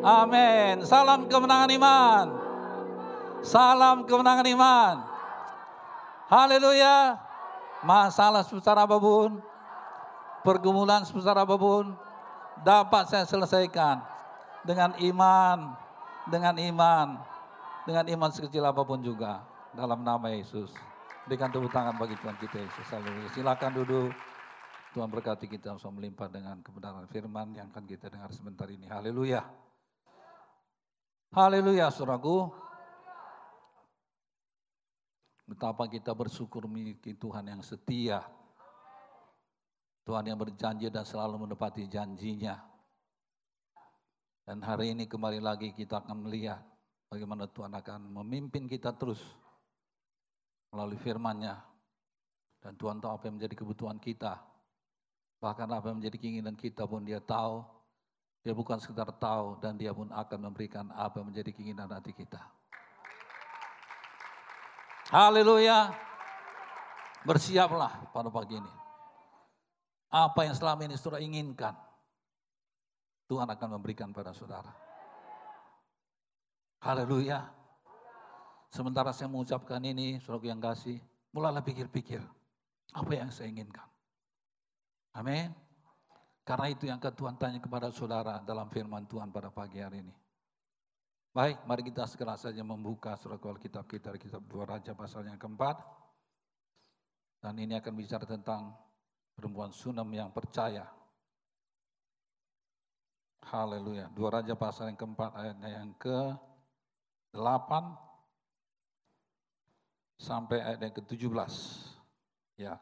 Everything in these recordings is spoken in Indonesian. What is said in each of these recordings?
Amin. Salam kemenangan iman. Salam kemenangan iman. Haleluya. Masalah sebesar apa pun, pergumulan sebesar apa pun, dapat saya selesaikan dengan iman, dengan iman, dengan iman sekecil apa pun juga dalam nama Yesus. Berikan tepuk tangan bagi Tuhan kita Yesus. Haleluya. Silakan duduk. Tuhan berkati kita langsung melimpah dengan kebenaran firman yang akan kita dengar sebentar ini. Haleluya. Haleluya, saudaraku. Betapa kita bersyukur memiliki Tuhan yang setia. Tuhan yang berjanji dan selalu menepati janjinya. Dan hari ini kembali lagi kita akan melihat bagaimana Tuhan akan memimpin kita terus melalui firman-Nya. Dan Tuhan tahu apa yang menjadi kebutuhan kita. Bahkan apa yang menjadi keinginan kita pun dia tahu. Dia bukan sekedar tahu dan dia pun akan memberikan apa yang menjadi keinginan hati kita. Haleluya. Bersiaplah pada pagi ini. Apa yang selama ini saudara inginkan, Tuhan akan memberikan pada saudara. Haleluya. Sementara saya mengucapkan ini, saudara yang kasih, mulailah pikir-pikir, apa yang saya inginkan. Amin. Karena itu yang akan Tuhan tanya kepada saudara dalam firman Tuhan pada pagi hari ini. Baik, mari kita segera saja membuka surat kitab kita, kitab dua Raja pasal yang keempat. Dan ini akan bicara tentang perempuan Sunam yang percaya. Haleluya. Dua Raja pasal yang keempat ayatnya yang ke delapan sampai ayat yang ke tujuh belas. Ya,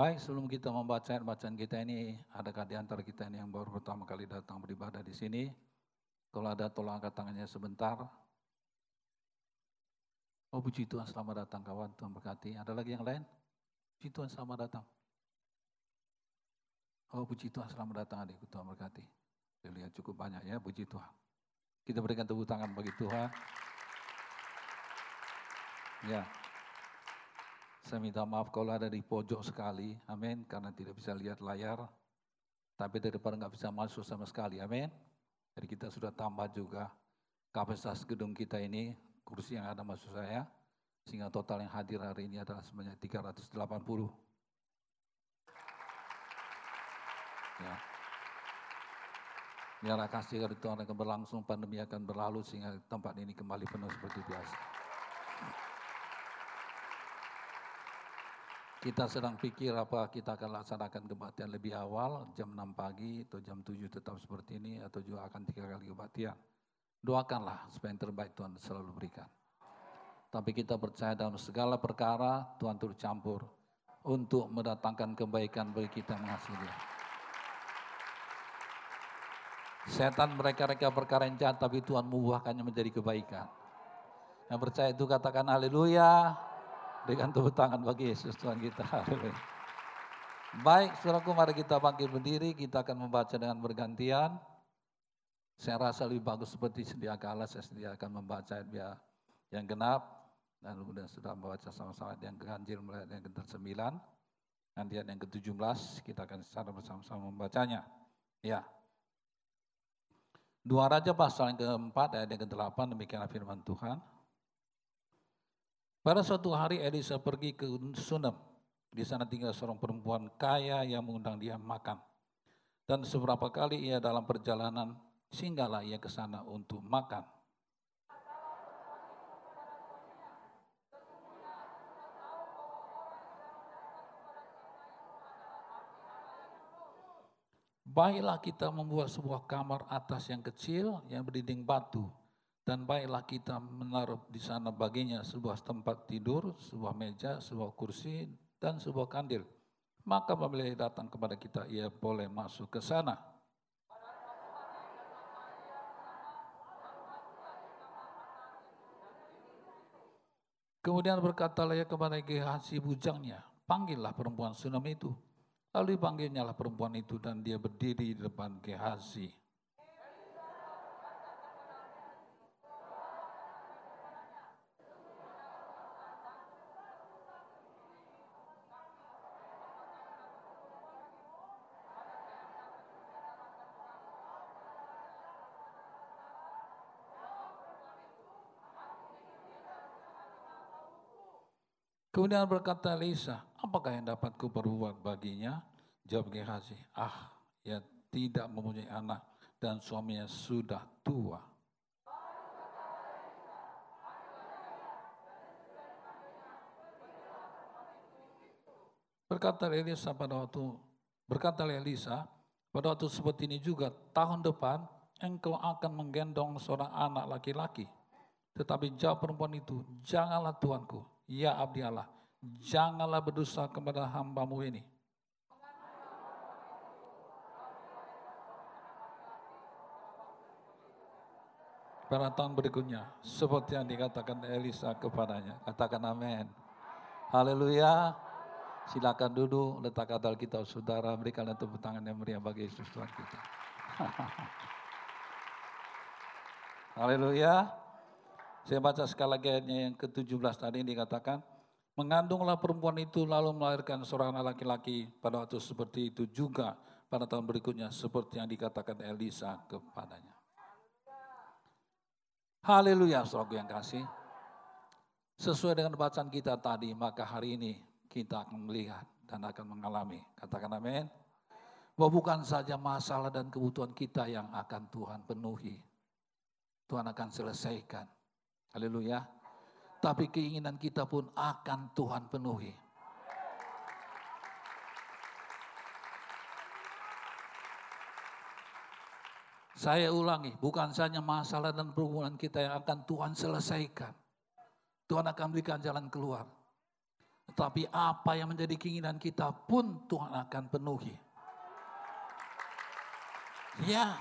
Baik, sebelum kita membaca bacaan kita ini, adakah di antara kita ini yang baru pertama kali datang beribadah di sini? Kalau ada, tolong angkat tangannya sebentar. Oh, puji Tuhan, selamat datang kawan, Tuhan berkati. Ada lagi yang lain? Puji Tuhan, selamat datang. Oh, puji Tuhan, selamat datang adikku, Tuhan berkati. Saya lihat cukup banyak ya, puji Tuhan. Kita berikan tepuk tangan bagi Tuhan. Ya, saya minta maaf kalau ada di pojok sekali, amin, karena tidak bisa lihat layar. Tapi daripada nggak bisa masuk sama sekali, amin. Jadi kita sudah tambah juga kapasitas gedung kita ini, kursi yang ada maksud saya, sehingga total yang hadir hari ini adalah sebanyak 380. Ya. Biarlah kasih dari Tuhan akan berlangsung, pandemi akan berlalu sehingga tempat ini kembali penuh seperti biasa. Kita sedang pikir apa kita akan laksanakan kebaktian lebih awal, jam 6 pagi atau jam 7 tetap seperti ini, atau juga akan tiga kali kebaktian. Doakanlah supaya yang terbaik Tuhan selalu berikan. Tapi kita percaya dalam segala perkara Tuhan turut campur untuk mendatangkan kebaikan bagi kita mengasihi dia. Setan mereka-reka perkara yang jahat tapi Tuhan membuahkannya menjadi kebaikan. Yang percaya itu katakan haleluya. Berikan tepuk tangan bagi Yesus Tuhan kita. Baik, saudaraku mari kita bangkit berdiri, kita akan membaca dengan bergantian. Saya rasa lebih bagus seperti sedia kala, saya sediakan membaca ayat yang genap, dan kemudian sudah membaca sama-sama yang ganjil mulai yang ke-9, nanti yang ke-17, kita akan secara bersama-sama membacanya. Ya. Dua Raja pasal yang keempat, ayat yang ke-8, demikianlah firman Tuhan. Pada suatu hari Elisa pergi ke Sunem. Di sana tinggal seorang perempuan kaya yang mengundang dia makan. Dan seberapa kali ia dalam perjalanan, singgahlah ia ke sana untuk makan. Baiklah kita membuat sebuah kamar atas yang kecil yang berdinding batu dan baiklah kita menaruh di sana baginya sebuah tempat tidur, sebuah meja, sebuah kursi, dan sebuah kandil. Maka apabila datang kepada kita, ia boleh masuk ke sana. Kemudian berkatalah ia kepada Gehazi bujangnya, panggillah perempuan Sunam itu. Lalu dipanggilnya lah perempuan itu dan dia berdiri di depan Gehazi. Kemudian berkata Elisa, apakah yang dapat ku perbuat baginya? Jawab Gehazi, ah ya tidak mempunyai anak dan suaminya sudah tua. Berkata Elisa pada waktu berkata Elisa pada waktu seperti ini juga tahun depan engkau akan menggendong seorang anak laki-laki. Tetapi jawab perempuan itu, janganlah tuanku, ya abdi Allah, janganlah berdosa kepada hambamu ini. tahun berikutnya. Seperti yang dikatakan Elisa kepadanya. Katakan amin. Haleluya. Silakan duduk, letakkan kita saudara, berikanlah tepuk tangan yang meriah bagi Yesus Tuhan kita. Haleluya. Saya baca sekali lagi ayatnya yang ke-17 tadi dikatakan, mengandunglah perempuan itu lalu melahirkan seorang laki-laki pada waktu seperti itu juga pada tahun berikutnya seperti yang dikatakan Elisa kepadanya. Haleluya, saudaraku yang kasih. Sesuai dengan bacaan kita tadi, maka hari ini kita akan melihat dan akan mengalami. Katakan amin. Bahwa bukan saja masalah dan kebutuhan kita yang akan Tuhan penuhi. Tuhan akan selesaikan. Haleluya. Tapi keinginan kita pun akan Tuhan penuhi. Saya ulangi, bukan saja masalah dan perhubungan kita yang akan Tuhan selesaikan. Tuhan akan berikan jalan keluar. Tetapi apa yang menjadi keinginan kita pun Tuhan akan penuhi. Ya.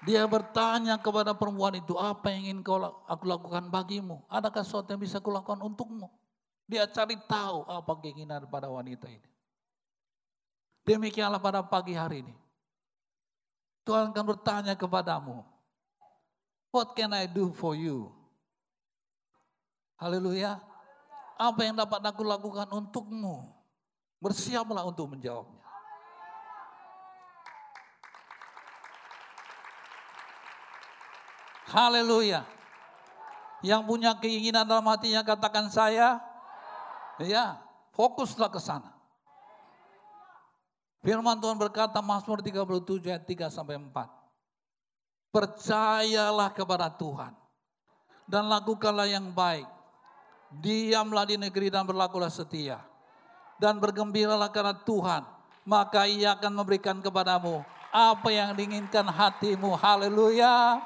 Dia bertanya kepada perempuan itu, apa yang ingin kau aku lakukan bagimu? Adakah sesuatu yang bisa kulakukan untukmu? Dia cari tahu apa keinginan pada wanita ini. Demikianlah pada pagi hari ini. Tuhan akan bertanya kepadamu, What can I do for you? Haleluya. Apa yang dapat aku lakukan untukmu? Bersiaplah untuk menjawabnya. Haleluya. Yang punya keinginan dalam hatinya katakan saya. Ya, fokuslah ke sana. Firman Tuhan berkata Mazmur 37 ayat 3 sampai 4. Percayalah kepada Tuhan dan lakukanlah yang baik. Diamlah di negeri dan berlakulah setia. Dan bergembiralah karena Tuhan, maka ia akan memberikan kepadamu apa yang diinginkan hatimu. Haleluya.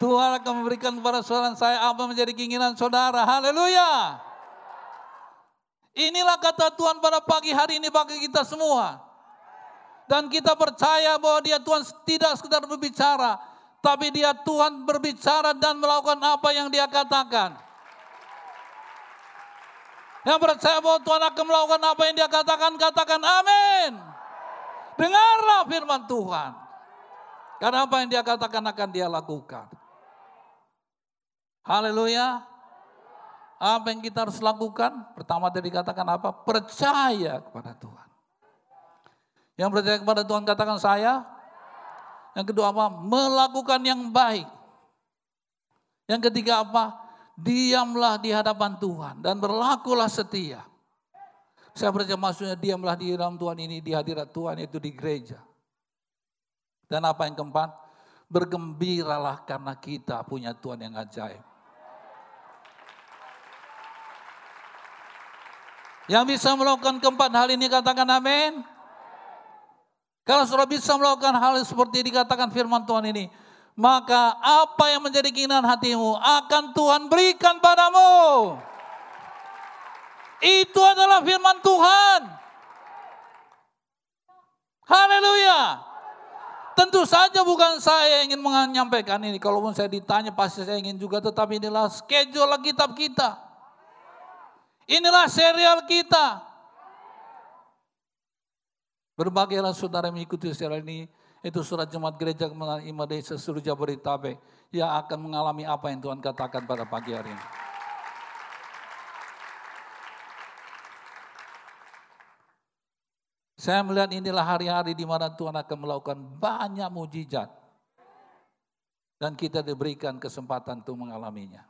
Tuhan akan memberikan kepada saudara saya apa menjadi keinginan saudara. Haleluya. Inilah kata Tuhan pada pagi hari ini bagi kita semua. Dan kita percaya bahwa dia Tuhan tidak sekedar berbicara, tapi dia Tuhan berbicara dan melakukan apa yang dia katakan. Yang percaya bahwa Tuhan akan melakukan apa yang dia katakan, katakan amin. Dengarlah firman Tuhan. Karena apa yang dia katakan akan dia lakukan. Haleluya. Apa yang kita harus lakukan? Pertama tadi katakan apa? Percaya kepada Tuhan. Yang percaya kepada Tuhan katakan saya. Yang kedua apa? Melakukan yang baik. Yang ketiga apa? Diamlah di hadapan Tuhan dan berlakulah setia. Saya percaya maksudnya diamlah di dalam Tuhan ini, di hadirat Tuhan itu di gereja. Dan apa yang keempat? Bergembiralah karena kita punya Tuhan yang ajaib. Yang bisa melakukan keempat hal ini katakan amin. Kalau sudah bisa melakukan hal seperti dikatakan firman Tuhan ini, maka apa yang menjadi keinginan hatimu akan Tuhan berikan padamu. Itu adalah firman Tuhan. Haleluya. Tentu saja bukan saya yang ingin menyampaikan ini. Kalaupun saya ditanya pasti saya ingin juga. Tetapi inilah schedule kitab kita. Inilah serial kita. Berbagailah saudara mengikuti serial ini. Itu surat jemaat gereja kemenangan iman desa seluruh Jabodetabek. Yang akan mengalami apa yang Tuhan katakan pada pagi hari ini. Saya melihat inilah hari-hari di mana Tuhan akan melakukan banyak mujizat. Dan kita diberikan kesempatan untuk mengalaminya.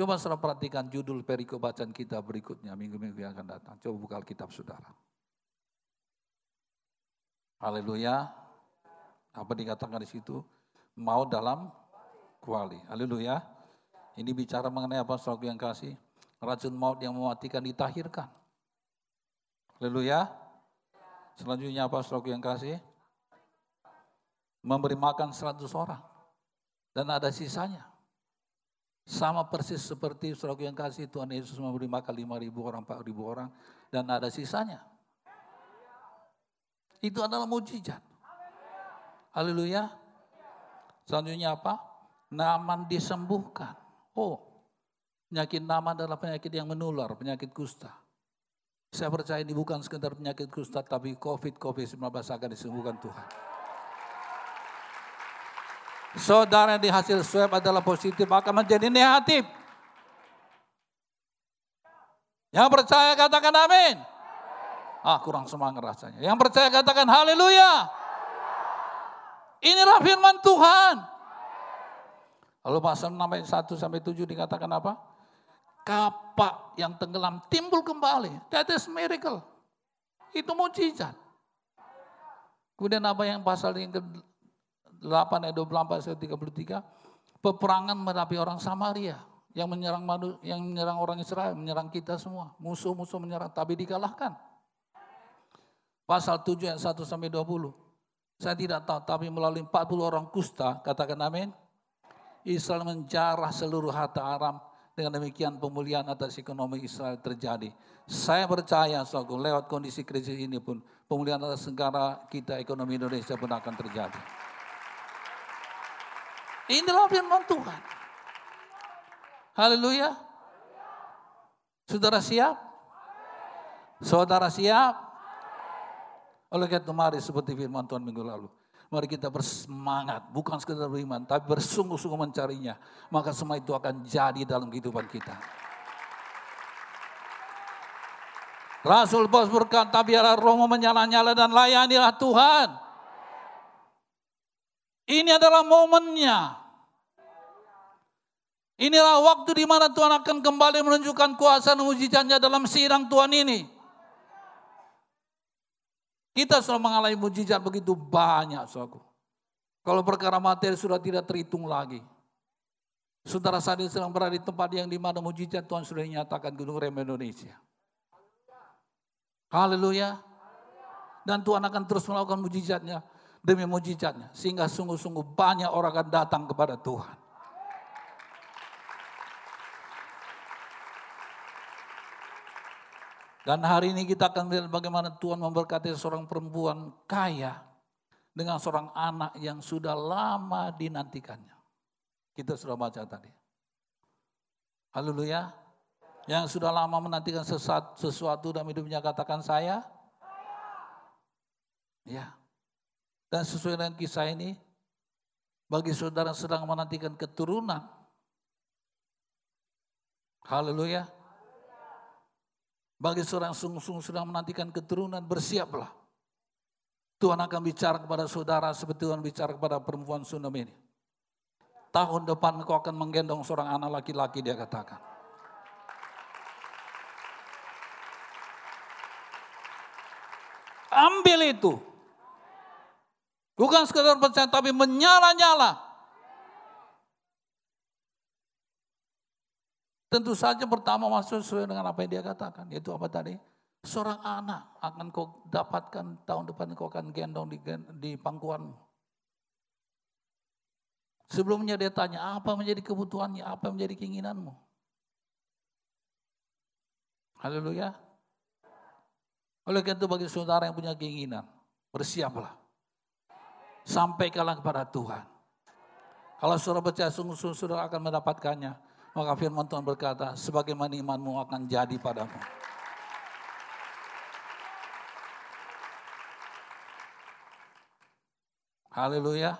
Coba saudara perhatikan judul perikop bacaan kita berikutnya minggu-minggu yang akan datang. Coba buka kitab saudara. Haleluya. Apa dikatakan di situ? Mau dalam kuali. Haleluya. Ini bicara mengenai apa saudara yang kasih? Racun maut yang mematikan ditahirkan. Haleluya. Selanjutnya apa saudara yang kasih? Memberi makan 100 orang. Dan ada sisanya. Sama persis seperti saudara yang kasih Tuhan Yesus memberi makan 5 ribu orang, 4 ribu orang. Dan ada sisanya. Itu adalah mujizat. Haleluya. Selanjutnya apa? Naman disembuhkan. Oh, penyakit naman adalah penyakit yang menular, penyakit kusta. Saya percaya ini bukan sekedar penyakit kusta, tapi COVID, COVID-19 akan disembuhkan Tuhan. Saudara yang di hasil swab adalah positif akan menjadi negatif. Yang percaya katakan amin. Ah kurang semangat rasanya. Yang percaya katakan haleluya. Inilah firman Tuhan. Lalu pasal 6 ayat 1 sampai 7 dikatakan apa? Kapak yang tenggelam timbul kembali. That is miracle. Itu mujizat. Kemudian apa yang pasal yang 8 ayat 24 ayat 33 peperangan menghadapi orang Samaria yang menyerang madu, yang menyerang orang Israel, menyerang kita semua. Musuh-musuh menyerang tapi dikalahkan. Pasal 7 ayat 1 sampai 20. Saya tidak tahu tapi melalui 40 orang kusta, katakan amin. Israel menjarah seluruh harta Aram dengan demikian pemulihan atas ekonomi Israel terjadi. Saya percaya saudara lewat kondisi krisis ini pun pemulihan atas negara kita ekonomi Indonesia pun akan terjadi. Inilah firman Tuhan. Haleluya. Saudara siap? Saudara siap? Oleh karena itu mari seperti firman Tuhan minggu lalu. Mari kita bersemangat, bukan sekedar beriman, tapi bersungguh-sungguh mencarinya. Maka semua itu akan jadi dalam kehidupan kita. Rasul Paulus berkata, biarlah rohmu menyala-nyala dan layanilah Tuhan. Ini adalah momennya. Inilah waktu di mana Tuhan akan kembali menunjukkan kuasa dan mujizatnya dalam sidang Tuhan ini. Kita sudah mengalami mujizat begitu banyak, saudara. Kalau perkara materi sudah tidak terhitung lagi. Saudara saat sedang berada di tempat yang di mana mujizat Tuhan sudah dinyatakan Gunung Rem Indonesia. Haleluya. Dan Tuhan akan terus melakukan mujizatnya demi mujizatnya. Sehingga sungguh-sungguh banyak orang akan datang kepada Tuhan. Dan hari ini kita akan melihat bagaimana Tuhan memberkati seorang perempuan kaya dengan seorang anak yang sudah lama dinantikannya. Kita sudah baca tadi. Haleluya. Yang sudah lama menantikan sesuatu, sesuatu dalam hidupnya katakan saya. Ya. Dan sesuai dengan kisah ini, bagi saudara yang sedang menantikan keturunan. Haleluya bagi seorang sungguh-sungguh sedang menantikan keturunan, bersiaplah. Tuhan akan bicara kepada saudara seperti Tuhan bicara kepada perempuan Sunem ini. Tahun depan kau akan menggendong seorang anak laki-laki, dia katakan. Ambil itu. Bukan sekedar percaya, tapi menyala-nyala. Tentu saja pertama masuk sesuai dengan apa yang dia katakan. Yaitu apa tadi? Seorang anak akan kau dapatkan tahun depan kau akan gendong di, di pangkuanmu. Sebelumnya dia tanya, apa menjadi kebutuhannya, apa menjadi keinginanmu? Haleluya. Oleh karena itu bagi saudara yang punya keinginan, bersiaplah. Sampaikanlah kepada Tuhan. Kalau saudara percaya sungguh-sungguh saudara akan mendapatkannya. Maka firman Tuhan berkata, sebagaimana imanmu akan jadi padamu. Haleluya.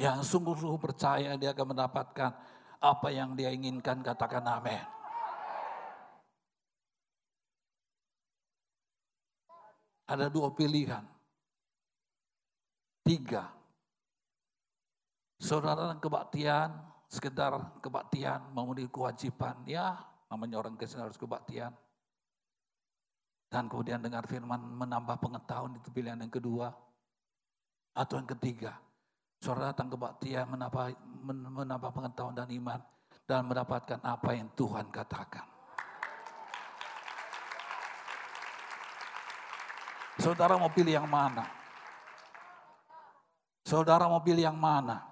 Yang sungguh-sungguh percaya dia akan mendapatkan apa yang dia inginkan, katakan amin. Ada dua pilihan. Tiga. Saudara kebaktian, sekedar kebaktian, memenuhi kewajiban. Ya, namanya orang Kristen harus kebaktian. Dan kemudian dengar firman menambah pengetahuan itu pilihan yang kedua. Atau yang ketiga, saudara datang kebaktian menambah, menambah pengetahuan dan iman. Dan mendapatkan apa yang Tuhan katakan. Saudara mau pilih yang mana? Saudara mau pilih yang mana?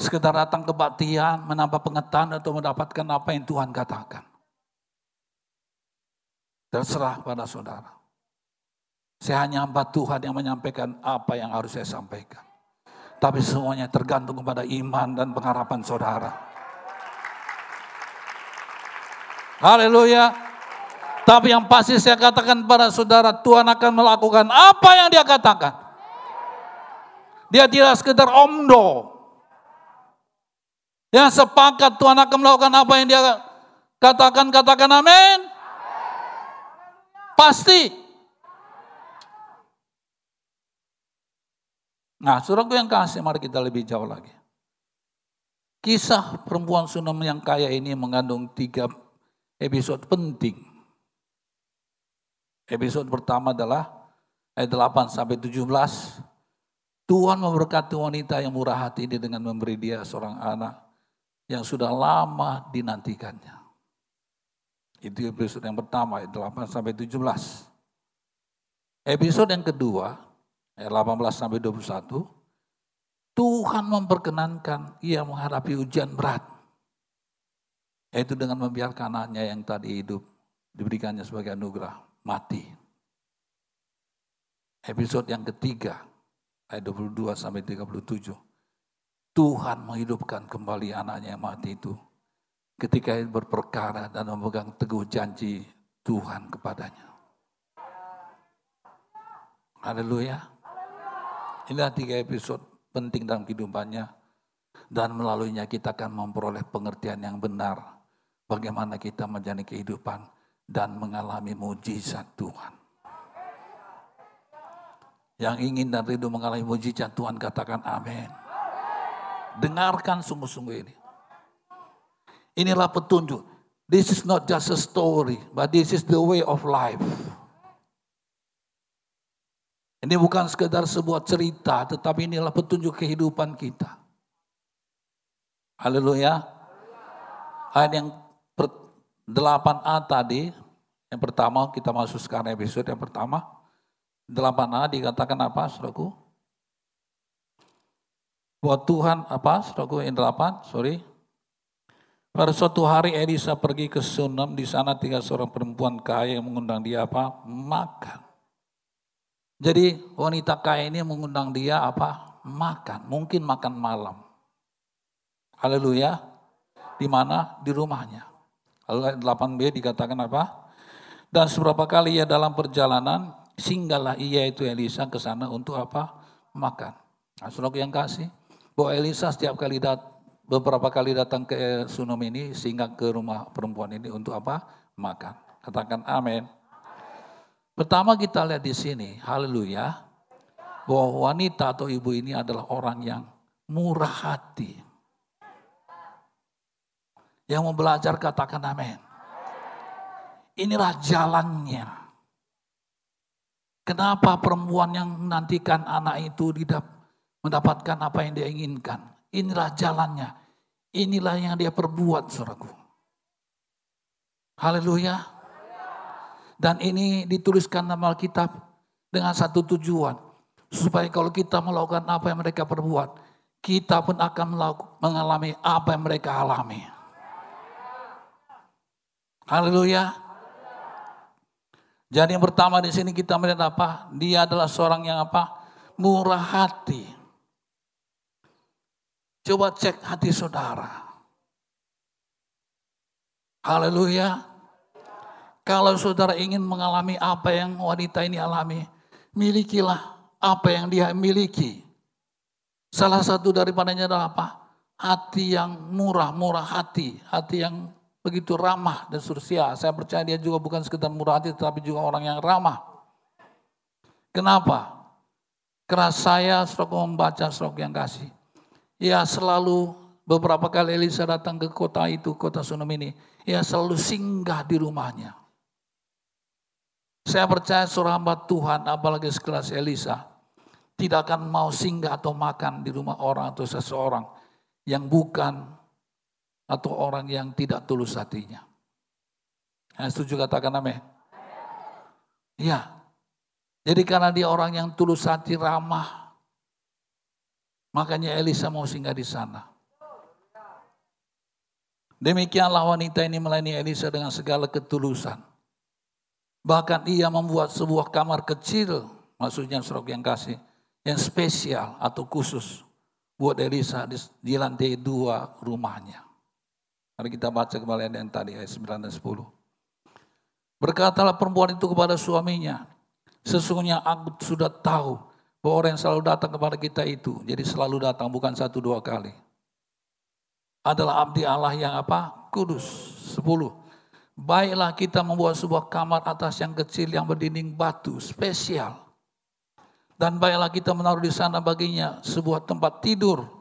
Sekedar datang kebaktian, menambah pengetahuan atau mendapatkan apa yang Tuhan katakan. Terserah pada saudara. Saya hanya hamba Tuhan yang menyampaikan apa yang harus saya sampaikan. Tapi semuanya tergantung kepada iman dan pengharapan saudara. Haleluya. Tapi yang pasti saya katakan pada saudara, Tuhan akan melakukan apa yang dia katakan. Dia tidak sekedar omdo. Yang sepakat Tuhan akan melakukan apa yang dia katakan, katakan amin. Pasti. Nah, suratku yang kasih, mari kita lebih jauh lagi. Kisah perempuan Sunam yang kaya ini mengandung tiga episode penting. Episode pertama adalah ayat 8 sampai 17. Tuhan memberkati wanita yang murah hati ini dengan memberi dia seorang anak yang sudah lama dinantikannya. Itu episode yang pertama, ayat 8 sampai 17. Episode yang kedua, ayat 18 sampai 21, Tuhan memperkenankan ia menghadapi ujian berat. Yaitu dengan membiarkan anaknya yang tadi hidup, diberikannya sebagai anugerah, mati. Episode yang ketiga, ayat 22 sampai 37. Tuhan menghidupkan kembali anaknya yang mati itu. Ketika ia berperkara dan memegang teguh janji Tuhan kepadanya. Haleluya. Inilah tiga episode penting dalam kehidupannya. Dan melaluinya kita akan memperoleh pengertian yang benar. Bagaimana kita menjalani kehidupan dan mengalami mujizat Tuhan. Yang ingin dan rindu mengalami mujizat Tuhan katakan amin. Dengarkan sungguh-sungguh ini. Inilah petunjuk. This is not just a story, but this is the way of life. Ini bukan sekedar sebuah cerita, tetapi inilah petunjuk kehidupan kita. Haleluya. Ayat yang 8a tadi, yang pertama kita masuk sekarang episode yang pertama. 8a dikatakan apa, saudaraku? Buat Tuhan apa? Saudaraku yang delapan, sorry. Pada suatu hari Elisa pergi ke Sunem, di sana tiga seorang perempuan kaya yang mengundang dia apa? Makan. Jadi wanita kaya ini mengundang dia apa? Makan, mungkin makan malam. Haleluya. Di mana? Di rumahnya. Lalu 8b dikatakan apa? Dan seberapa kali ia dalam perjalanan, singgahlah ia itu Elisa ke sana untuk apa? Makan. Nah, yang kasih, bahwa Elisa setiap kali dat, beberapa kali datang ke Sunom ini sehingga ke rumah perempuan ini untuk apa? Makan. Katakan amin. Pertama kita lihat di sini, haleluya, bahwa wanita atau ibu ini adalah orang yang murah hati. Yang mau belajar katakan amin. Inilah jalannya. Kenapa perempuan yang menantikan anak itu tidak mendapatkan apa yang dia inginkan. Inilah jalannya. Inilah yang dia perbuat, saudaraku. Haleluya. Dan ini dituliskan dalam Alkitab dengan satu tujuan. Supaya kalau kita melakukan apa yang mereka perbuat, kita pun akan mengalami apa yang mereka alami. Haleluya. Jadi yang pertama di sini kita melihat apa? Dia adalah seorang yang apa? Murah hati. Coba cek hati saudara. Haleluya. Kalau saudara ingin mengalami apa yang wanita ini alami, milikilah apa yang dia miliki. Salah satu daripadanya adalah apa? Hati yang murah, murah hati. Hati yang begitu ramah dan sursia. Saya percaya dia juga bukan sekedar murah hati, tetapi juga orang yang ramah. Kenapa? Karena saya stroke membaca stroke yang kasih ia selalu Beberapa kali Elisa datang ke kota itu, kota Sunem ini. Ia selalu singgah di rumahnya. Saya percaya seorang hamba Tuhan, apalagi sekelas Elisa, tidak akan mau singgah atau makan di rumah orang atau seseorang yang bukan atau orang yang tidak tulus hatinya. Yang setuju katakan amin. Iya. Jadi karena dia orang yang tulus hati, ramah, makanya Elisa mau singgah di sana. Demikianlah wanita ini melayani Elisa dengan segala ketulusan. Bahkan ia membuat sebuah kamar kecil, maksudnya serok yang kasih, yang spesial atau khusus buat Elisa di, di lantai dua rumahnya. Mari kita baca kembali yang tadi ayat 9 dan 10. Berkatalah perempuan itu kepada suaminya, sesungguhnya aku sudah tahu bahwa orang yang selalu datang kepada kita itu, jadi selalu datang bukan satu dua kali adalah abdi Allah yang apa? Kudus. Sepuluh. Baiklah kita membuat sebuah kamar atas yang kecil yang berdinding batu spesial. Dan baiklah kita menaruh di sana baginya sebuah tempat tidur,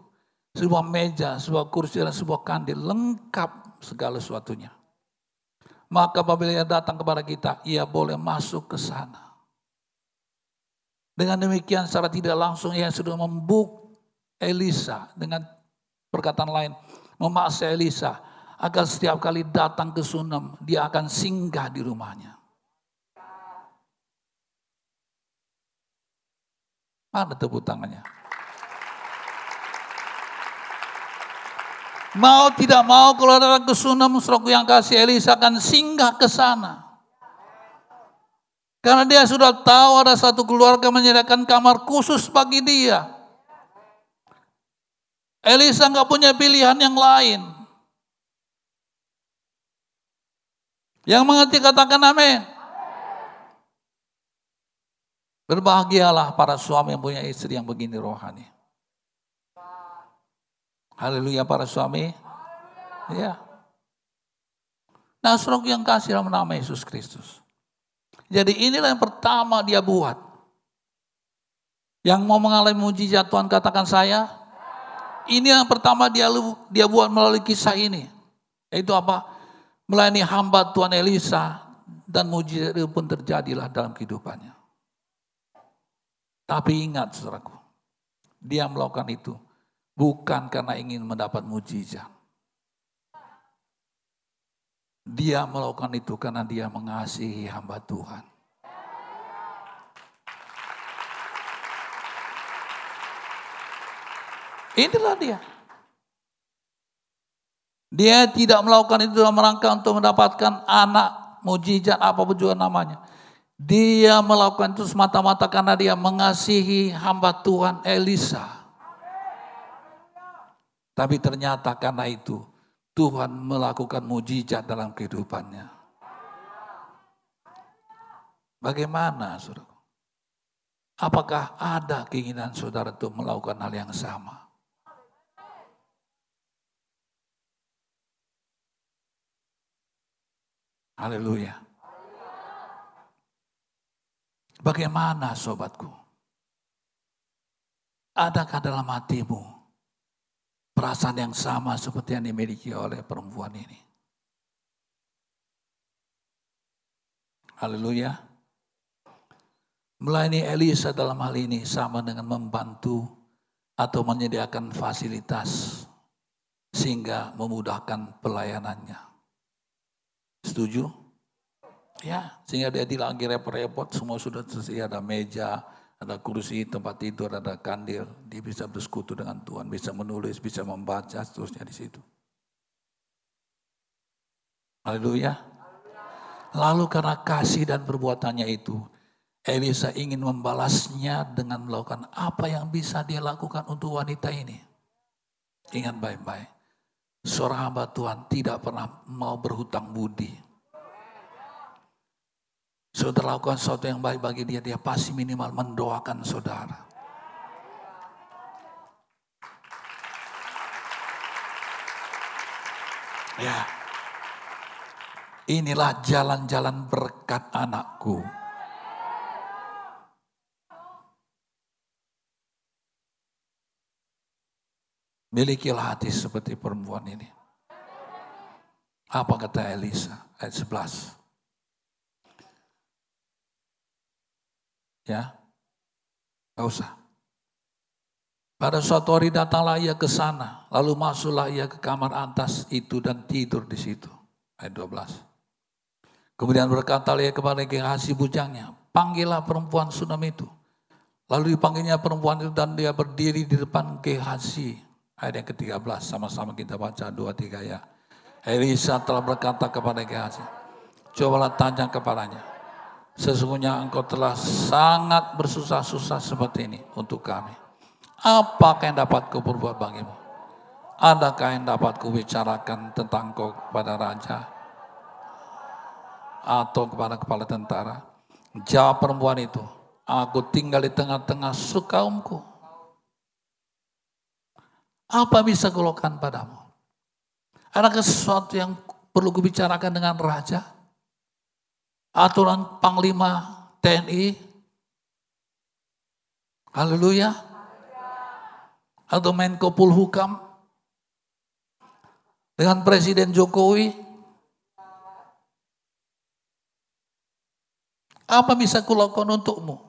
sebuah meja, sebuah kursi dan sebuah kandil lengkap segala sesuatunya. Maka apabila ia datang kepada kita, ia boleh masuk ke sana. Dengan demikian secara tidak langsung ia sudah membuk Elisa dengan perkataan lain memaksa Elisa agar setiap kali datang ke Sunem dia akan singgah di rumahnya. Mana tepuk tangannya? Mau tidak mau kalau datang ke yang kasih Elisa akan singgah ke sana. Karena dia sudah tahu ada satu keluarga menyediakan kamar khusus bagi dia. Elisa nggak punya pilihan yang lain. Yang mengerti katakan amin. Berbahagialah para suami yang punya istri yang begini rohani. Haleluya para suami. Ya. Nasrok yang kasih dalam nama Yesus Kristus. Jadi inilah yang pertama dia buat. Yang mau mengalami mujizat Tuhan katakan saya, ini yang pertama dia dia buat melalui kisah ini. Yaitu apa? Melayani hamba Tuhan Elisa dan mujizat itu pun terjadilah dalam kehidupannya. Tapi ingat saudaraku, dia melakukan itu bukan karena ingin mendapat mujizat. Dia melakukan itu karena dia mengasihi hamba Tuhan. Inilah dia. Dia tidak melakukan itu dalam rangka untuk mendapatkan anak mujizat apa pun juga namanya. Dia melakukan itu semata-mata karena dia mengasihi hamba Tuhan Elisa. Tapi ternyata karena itu Tuhan melakukan mujizat dalam kehidupannya. Bagaimana saudara? Apakah ada keinginan saudara untuk melakukan hal yang sama? Haleluya. Bagaimana sobatku? Adakah dalam hatimu perasaan yang sama seperti yang dimiliki oleh perempuan ini? Haleluya. Melayani Elisa dalam hal ini sama dengan membantu atau menyediakan fasilitas sehingga memudahkan pelayanannya. Setuju? Ya, sehingga dia tidak lagi repot-repot, semua sudah tersedia, ada meja, ada kursi, tempat tidur, ada kandil. Dia bisa bersekutu dengan Tuhan, bisa menulis, bisa membaca, seterusnya di situ. Haleluya. Lalu karena kasih dan perbuatannya itu, Elisa ingin membalasnya dengan melakukan apa yang bisa dia lakukan untuk wanita ini. Ingat baik-baik. Seorang hamba Tuhan tidak pernah mau berhutang budi. Saudara lakukan sesuatu yang baik bagi dia, dia pasti minimal mendoakan saudara. Ya, inilah jalan-jalan berkat anakku. Milikilah hati seperti perempuan ini. Apa kata Elisa? Ayat 11. Ya, gak usah. Pada suatu hari datanglah ia ke sana, lalu masuklah ia ke kamar atas itu dan tidur di situ. Ayat 12. Kemudian berkata ia kepada kekasih bujangnya, panggillah perempuan Sunam itu. Lalu dipanggilnya perempuan itu dan dia berdiri di depan kekasih. Ayat yang ke-13, sama-sama kita baca dua tiga ya. Elisa telah berkata kepada Gehazi, cobalah tanya kepadanya, sesungguhnya engkau telah sangat bersusah-susah seperti ini untuk kami. Apakah yang dapat kau berbuat bagimu? Adakah yang dapat kau bicarakan tentang kau kepada raja? Atau kepada kepala tentara? Jawab perempuan itu, aku tinggal di tengah-tengah sukaumku. Apa bisa kulakukan padamu? Adakah sesuatu yang perlu kubicarakan dengan raja? Aturan panglima TNI? Haleluya. Atau Menko Polhukam? Dengan Presiden Jokowi? Apa bisa kulakukan untukmu?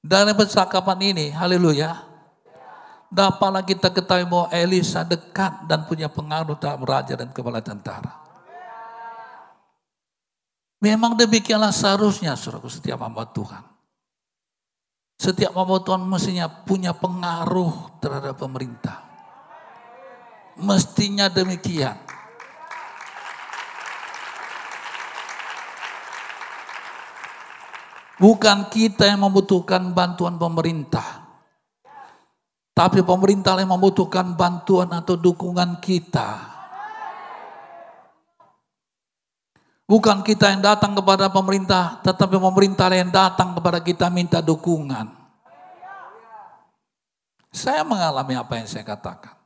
Dari percakapan ini, haleluya, Dapatlah kita ketahui bahwa Elisa dekat dan punya pengaruh dalam raja dan kepala tentara. Memang demikianlah seharusnya saudaraku setiap hamba Tuhan. Setiap hamba Tuhan mestinya punya pengaruh terhadap pemerintah. Mestinya demikian. Bukan kita yang membutuhkan bantuan pemerintah. Tapi pemerintah yang membutuhkan bantuan atau dukungan kita. Bukan kita yang datang kepada pemerintah, tetapi pemerintah yang datang kepada kita minta dukungan. Saya mengalami apa yang saya katakan.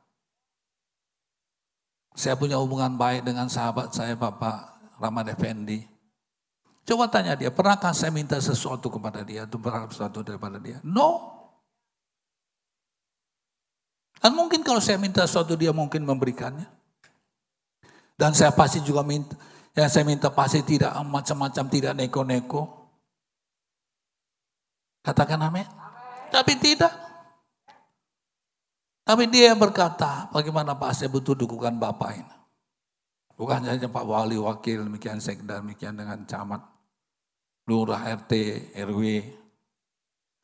Saya punya hubungan baik dengan sahabat saya Bapak Rahmat Effendi. Coba tanya dia, pernahkah saya minta sesuatu kepada dia atau berharap sesuatu daripada dia? No. Dan mungkin kalau saya minta sesuatu dia mungkin memberikannya. Dan saya pasti juga minta, yang saya minta pasti tidak macam-macam, tidak neko-neko. Katakan amin. Tapi tidak. Tapi dia berkata, bagaimana Pak saya butuh dukungan Bapak ini. Bukan saja Pak Wali, Wakil, demikian sekda, demikian dengan camat, lurah, RT, RW.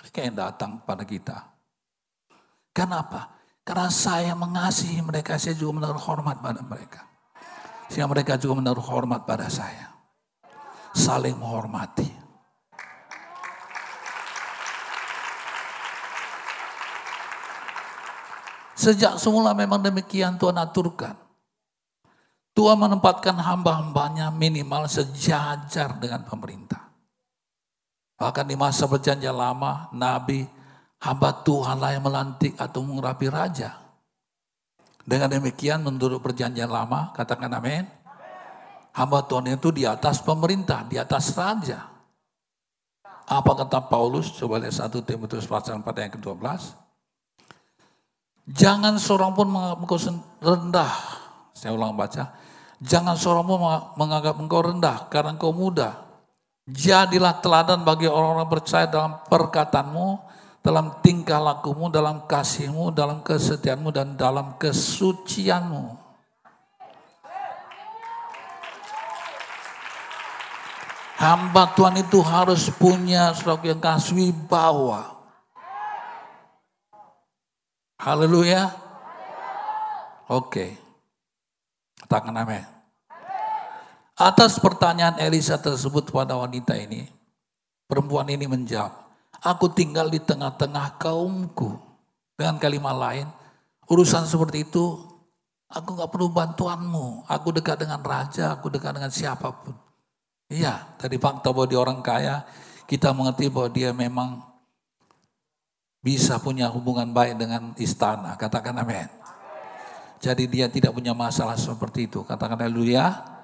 Mereka yang datang pada kita. Kenapa? Karena saya mengasihi mereka, saya juga menaruh hormat pada mereka. Sehingga mereka juga menaruh hormat pada saya. Saling menghormati. Sejak semula memang demikian Tuhan aturkan. Tuhan menempatkan hamba-hambanya minimal sejajar dengan pemerintah. Bahkan di masa perjanjian lama, Nabi hamba Tuhanlah yang melantik atau mengurapi raja. Dengan demikian menurut perjanjian lama, katakan amin. Hamba Tuhan itu di atas pemerintah, di atas raja. Apa kata Paulus? Coba lihat 1 Timotius pasal 4 yang ke-12. Jangan seorang pun menganggap engkau rendah. Saya ulang baca. Jangan seorang pun menganggap engkau rendah karena engkau muda. Jadilah teladan bagi orang-orang percaya dalam perkataanmu, dalam tingkah lakumu, dalam kasihmu, dalam kesetiaanmu, dan dalam kesucianmu. Hamba Tuhan itu harus punya suatu yang kasih bawa. Haleluya. Oke. Katakan amin. Atas pertanyaan Elisa tersebut pada wanita ini, perempuan ini menjawab, Aku tinggal di tengah-tengah kaumku. Dengan kalimat lain, urusan seperti itu, aku gak perlu bantuanmu. Aku dekat dengan raja, aku dekat dengan siapa pun. Iya, tadi fakta bahwa dia orang kaya, kita mengerti bahwa dia memang bisa punya hubungan baik dengan istana. Katakan amin. Jadi dia tidak punya masalah seperti itu. Katakan haleluya.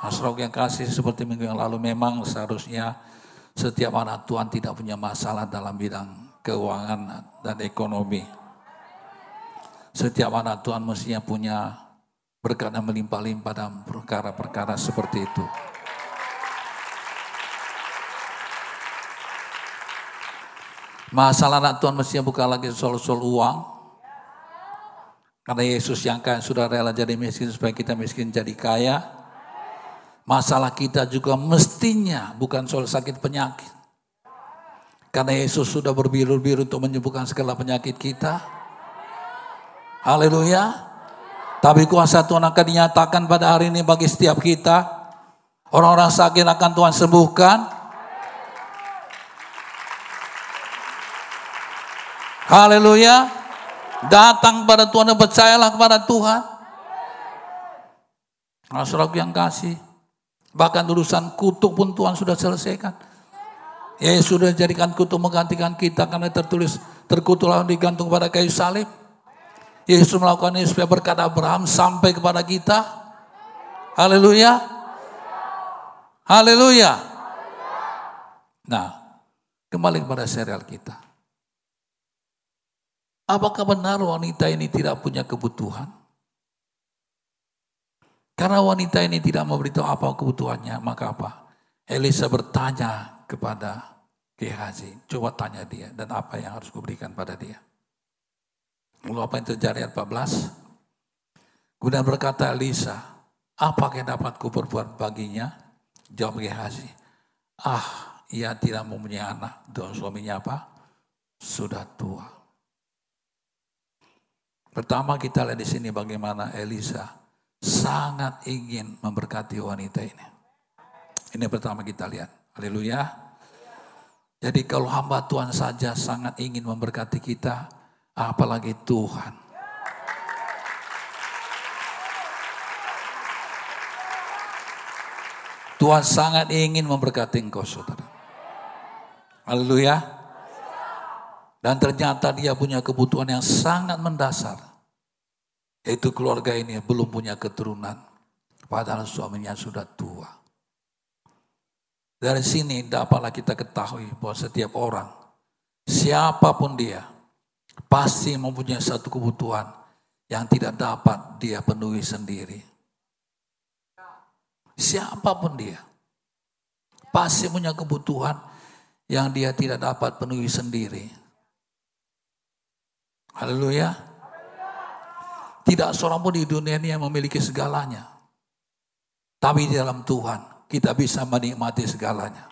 Asrok yang kasih seperti minggu yang lalu memang seharusnya setiap anak Tuhan tidak punya masalah dalam bidang keuangan dan ekonomi. Setiap anak Tuhan mestinya punya berkat yang melimpah-limpah dalam perkara-perkara seperti itu. Masalah anak Tuhan mestinya bukan lagi soal-soal uang. Karena Yesus yang kaya sudah rela jadi miskin supaya kita miskin jadi kaya. Masalah kita juga mestinya bukan soal sakit penyakit. Karena Yesus sudah berbiru-biru untuk menyembuhkan segala penyakit kita. Haleluya. Tapi kuasa Tuhan akan dinyatakan pada hari ini bagi setiap kita. Orang-orang sakit akan Tuhan sembuhkan. Haleluya. Datang pada Tuhan dan percayalah kepada Tuhan. Nah, yang kasih. Bahkan urusan kutuk pun Tuhan sudah selesaikan. Ya sudah jadikan kutuk menggantikan kita karena tertulis terkutuklah digantung pada kayu salib. Yesus melakukan ini supaya berkata Abraham sampai kepada kita. Haleluya. Haleluya. Nah, kembali kepada serial kita. Apakah benar wanita ini tidak punya kebutuhan? Karena wanita ini tidak memberitahu apa kebutuhannya, maka apa? Elisa bertanya kepada Gehazi, coba tanya dia dan apa yang harus kuberikan pada dia. Lalu apa yang terjadi ayat 14? Kemudian berkata Elisa, apa yang dapat kuperbuat baginya? Jawab Gehazi, ah ia tidak mempunyai anak dan suaminya apa? Sudah tua. Pertama kita lihat di sini bagaimana Elisa sangat ingin memberkati wanita ini. Ini pertama kita lihat. Haleluya. Jadi kalau hamba Tuhan saja sangat ingin memberkati kita, apalagi Tuhan. Tuhan sangat ingin memberkati engkau saudara. Haleluya. Dan ternyata dia punya kebutuhan yang sangat mendasar. Yaitu keluarga ini belum punya keturunan. Padahal suaminya sudah tua. Dari sini dapatlah kita ketahui bahwa setiap orang, siapa pun dia, pasti mempunyai satu kebutuhan yang tidak dapat dia penuhi sendiri. Siapa pun dia, pasti punya kebutuhan yang dia tidak dapat penuhi sendiri. Haleluya. Tidak seorang pun di dunia ini yang memiliki segalanya. Tapi di dalam Tuhan kita bisa menikmati segalanya.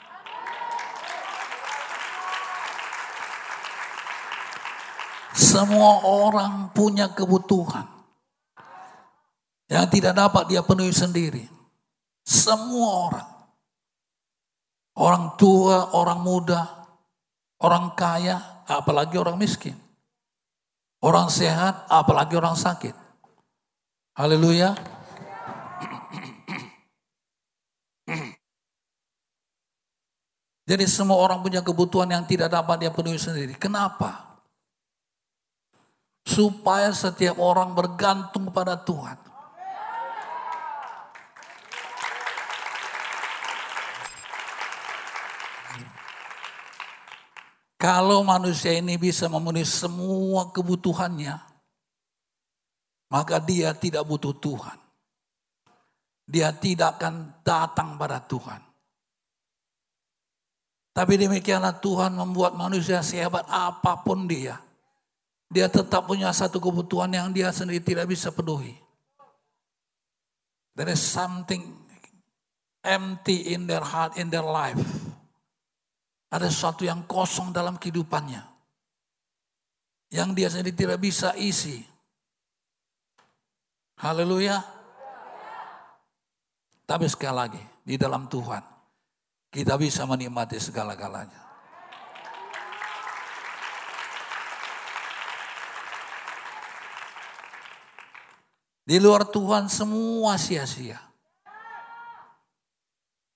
Semua orang punya kebutuhan yang tidak dapat dia penuhi sendiri. Semua orang. Orang tua, orang muda, orang kaya, apalagi orang miskin. Orang sehat, apalagi orang sakit. Haleluya. Jadi semua orang punya kebutuhan yang tidak dapat dia penuhi sendiri. Kenapa? Supaya setiap orang bergantung pada Tuhan. Kalau manusia ini bisa memenuhi semua kebutuhannya, maka dia tidak butuh Tuhan. Dia tidak akan datang pada Tuhan. Tapi demikianlah Tuhan membuat manusia sehebat apa pun dia. Dia tetap punya satu kebutuhan yang dia sendiri tidak bisa penuhi. There is something empty in their heart, in their life ada sesuatu yang kosong dalam kehidupannya. Yang dia sendiri tidak bisa isi. Haleluya. Tapi sekali lagi, di dalam Tuhan, kita bisa menikmati segala-galanya. Di luar Tuhan semua sia-sia.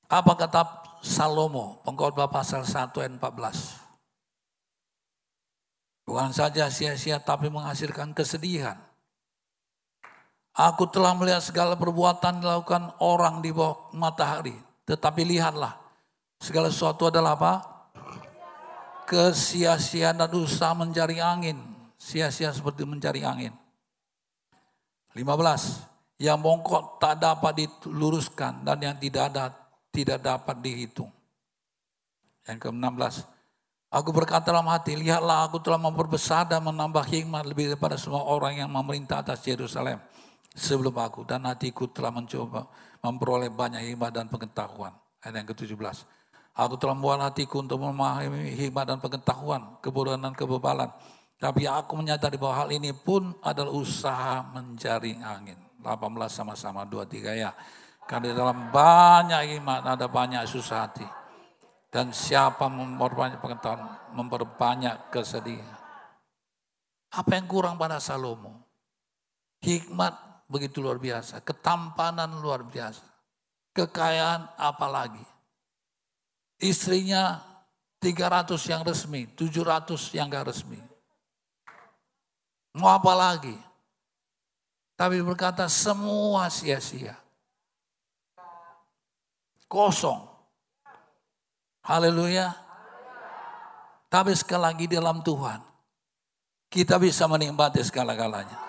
Apa kata Salomo, pengkhotbah pasal 1 ayat 14. Bukan saja sia-sia tapi menghasilkan kesedihan. Aku telah melihat segala perbuatan dilakukan orang di bawah matahari. Tetapi lihatlah, segala sesuatu adalah apa? kesia-siaan dan usaha mencari angin. Sia-sia seperti mencari angin. 15. Yang bongkok tak dapat diluruskan dan yang tidak ada tidak dapat dihitung. Yang ke-16. Aku berkata dalam hati, lihatlah aku telah memperbesar dan menambah hikmat lebih daripada semua orang yang memerintah atas Yerusalem sebelum aku. Dan hatiku telah mencoba memperoleh banyak hikmat dan pengetahuan. Ayat yang ke-17. Aku telah membuat hatiku untuk memahami hikmat dan pengetahuan, kebodohan dan kebebalan. Tapi aku menyadari bahwa hal ini pun adalah usaha menjaring angin. 18 sama-sama, 23 ya. Karena dalam banyak hikmat ada banyak susah hati. Dan siapa memperbanyak pengetahuan, memperbanyak kesedihan. Apa yang kurang pada Salomo? Hikmat begitu luar biasa, ketampanan luar biasa, kekayaan apalagi Istrinya 300 yang resmi, 700 yang gak resmi. Mau apa lagi? Tapi berkata semua sia-sia. Kosong. Haleluya. Tapi sekali lagi dalam Tuhan. Kita bisa menikmati segala-galanya.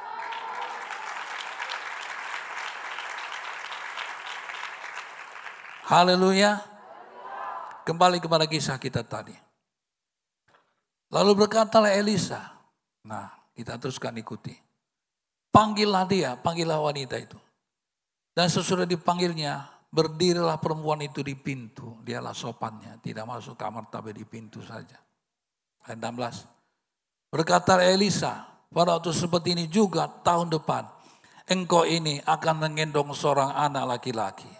Haleluya. Kembali kepada kisah kita tadi. Lalu berkatalah Elisa. Nah, kita teruskan ikuti. Panggillah dia, panggillah wanita itu. Dan sesudah dipanggilnya, berdirilah perempuan itu di pintu. Dialah sopannya, tidak masuk kamar tapi di pintu saja. Ayat 16. Berkata Elisa, pada waktu seperti ini juga tahun depan, engkau ini akan menggendong seorang anak laki-laki.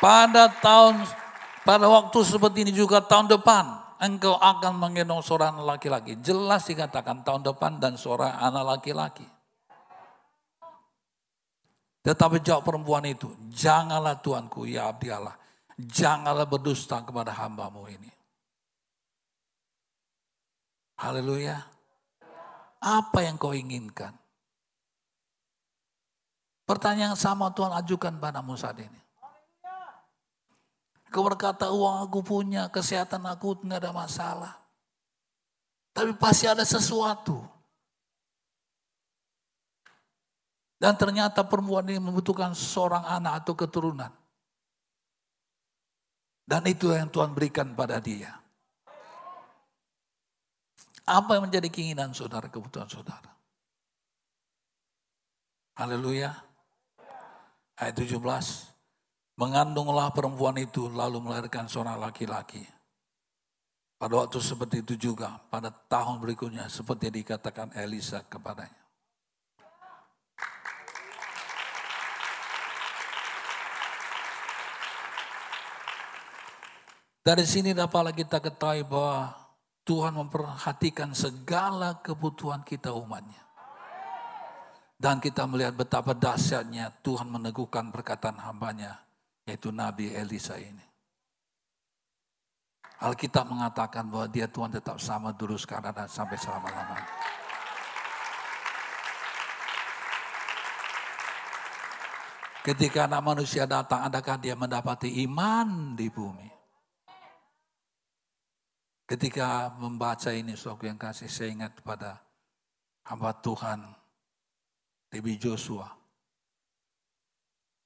Pada tahun pada waktu seperti ini juga tahun depan engkau akan menggendong seorang laki-laki. Jelas dikatakan tahun depan dan seorang anak laki-laki. Tetapi jawab perempuan itu, janganlah Tuanku ya abdi Allah. Janganlah berdusta kepada hambamu ini. Haleluya. Apa yang kau inginkan? Pertanyaan sama Tuhan ajukan padamu saat ini. Kau berkata uang aku punya, kesehatan aku tidak ada masalah. Tapi pasti ada sesuatu. Dan ternyata perempuan ini membutuhkan seorang anak atau keturunan. Dan itu yang Tuhan berikan pada dia. Apa yang menjadi keinginan saudara, kebutuhan saudara? Haleluya. Ayat 17. Mengandunglah perempuan itu lalu melahirkan seorang laki-laki. Pada waktu seperti itu juga, pada tahun berikutnya seperti dikatakan Elisa kepadanya. Dari sini dapatlah kita ketahui bahwa Tuhan memperhatikan segala kebutuhan kita umatnya. Dan kita melihat betapa dahsyatnya Tuhan meneguhkan perkataan hambanya yaitu Nabi Elisa ini. Alkitab mengatakan bahwa dia Tuhan tetap sama dulu sekarang dan sampai selama-lamanya. Ketika anak manusia datang, adakah dia mendapati iman di bumi? Ketika membaca ini, suatu yang kasih, saya ingat pada hamba Tuhan, Debbie Joshua.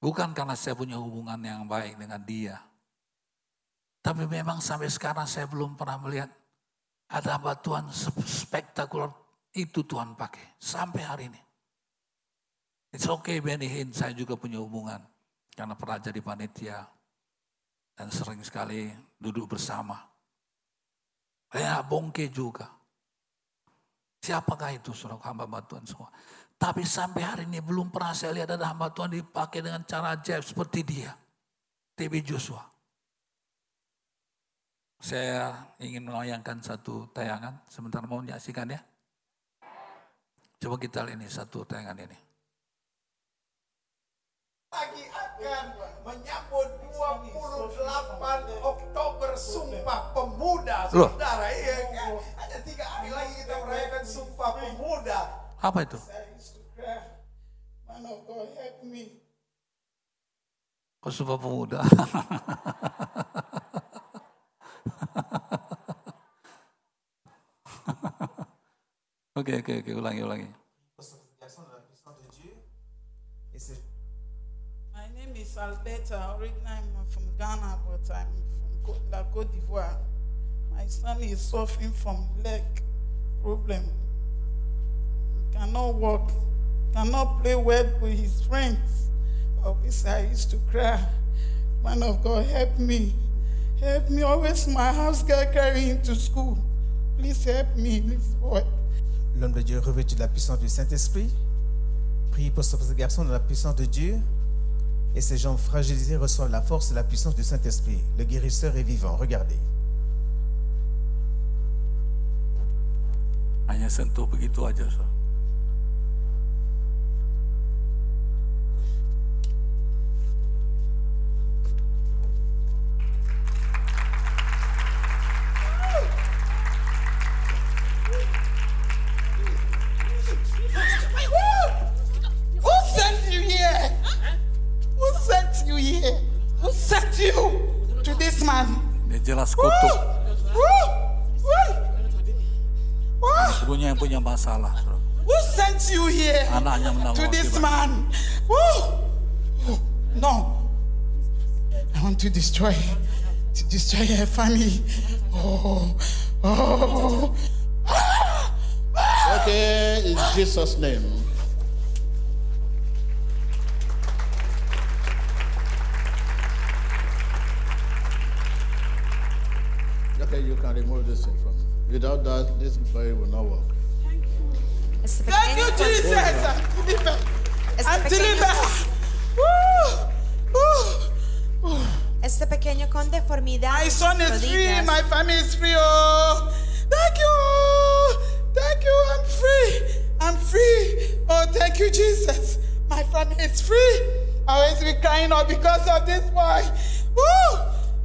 Bukan karena saya punya hubungan yang baik dengan dia. Tapi memang sampai sekarang saya belum pernah melihat ada batuan spektakuler itu Tuhan pakai. Sampai hari ini. It's okay Benny Hinn, saya juga punya hubungan. Karena pernah jadi panitia. Dan sering sekali duduk bersama. Ya bongke juga. Siapakah itu suruh hamba batuan semua? Tapi sampai hari ini belum pernah saya lihat ada hamba Tuhan dipakai dengan cara ajaib seperti dia. TB Joshua. Saya ingin melayangkan satu tayangan. Sebentar mau menyaksikan ya. Coba kita lihat ini satu tayangan ini. Lagi akan menyambut 28 Oktober Sumpah Pemuda. Saudara, iya kan? Ada tiga hari lagi kita merayakan Sumpah Pemuda. Apa itu? Oh, Sumpah Pemuda. Oke, oke, oke, ulangi, ulangi. My name is Alberta. Originally, I'm from Ghana, but I'm from Co- La Côte d'Ivoire. My son is suffering from leg problem. He cannot walk, cannot play well with his friends. I used to cry. Man of God, help me. Help me. Always my house girl carry him to school. Please help me, this boy. L'homme de Dieu revêtu de la puissance du Saint-Esprit. Prie pour ce garçon dans la puissance de Dieu. Et ses jambes fragilisées reçoivent la force et la puissance du Saint-Esprit. Le guérisseur est vivant. Regardez. Hanya sentuh begitu aja. saudara. Who sent you here Anaknya menang to this man? Woo! Oh, No. I want to destroy, to destroy her family. Oh, oh. Okay, in Jesus' name. Okay, you can remove this thing from. Without that, this boy will not work. Este Thank you, pequeño, Jesus. I'm delivered. este I'm pequeño, delivered. Woo! Woo! Woo! este pequeño con deformidad. My son is free. My family is free. Oh, thank you. Thank you. I'm free. I'm free. Oh, thank you, Jesus. My family is free. I always be crying out because of this boy. Woo!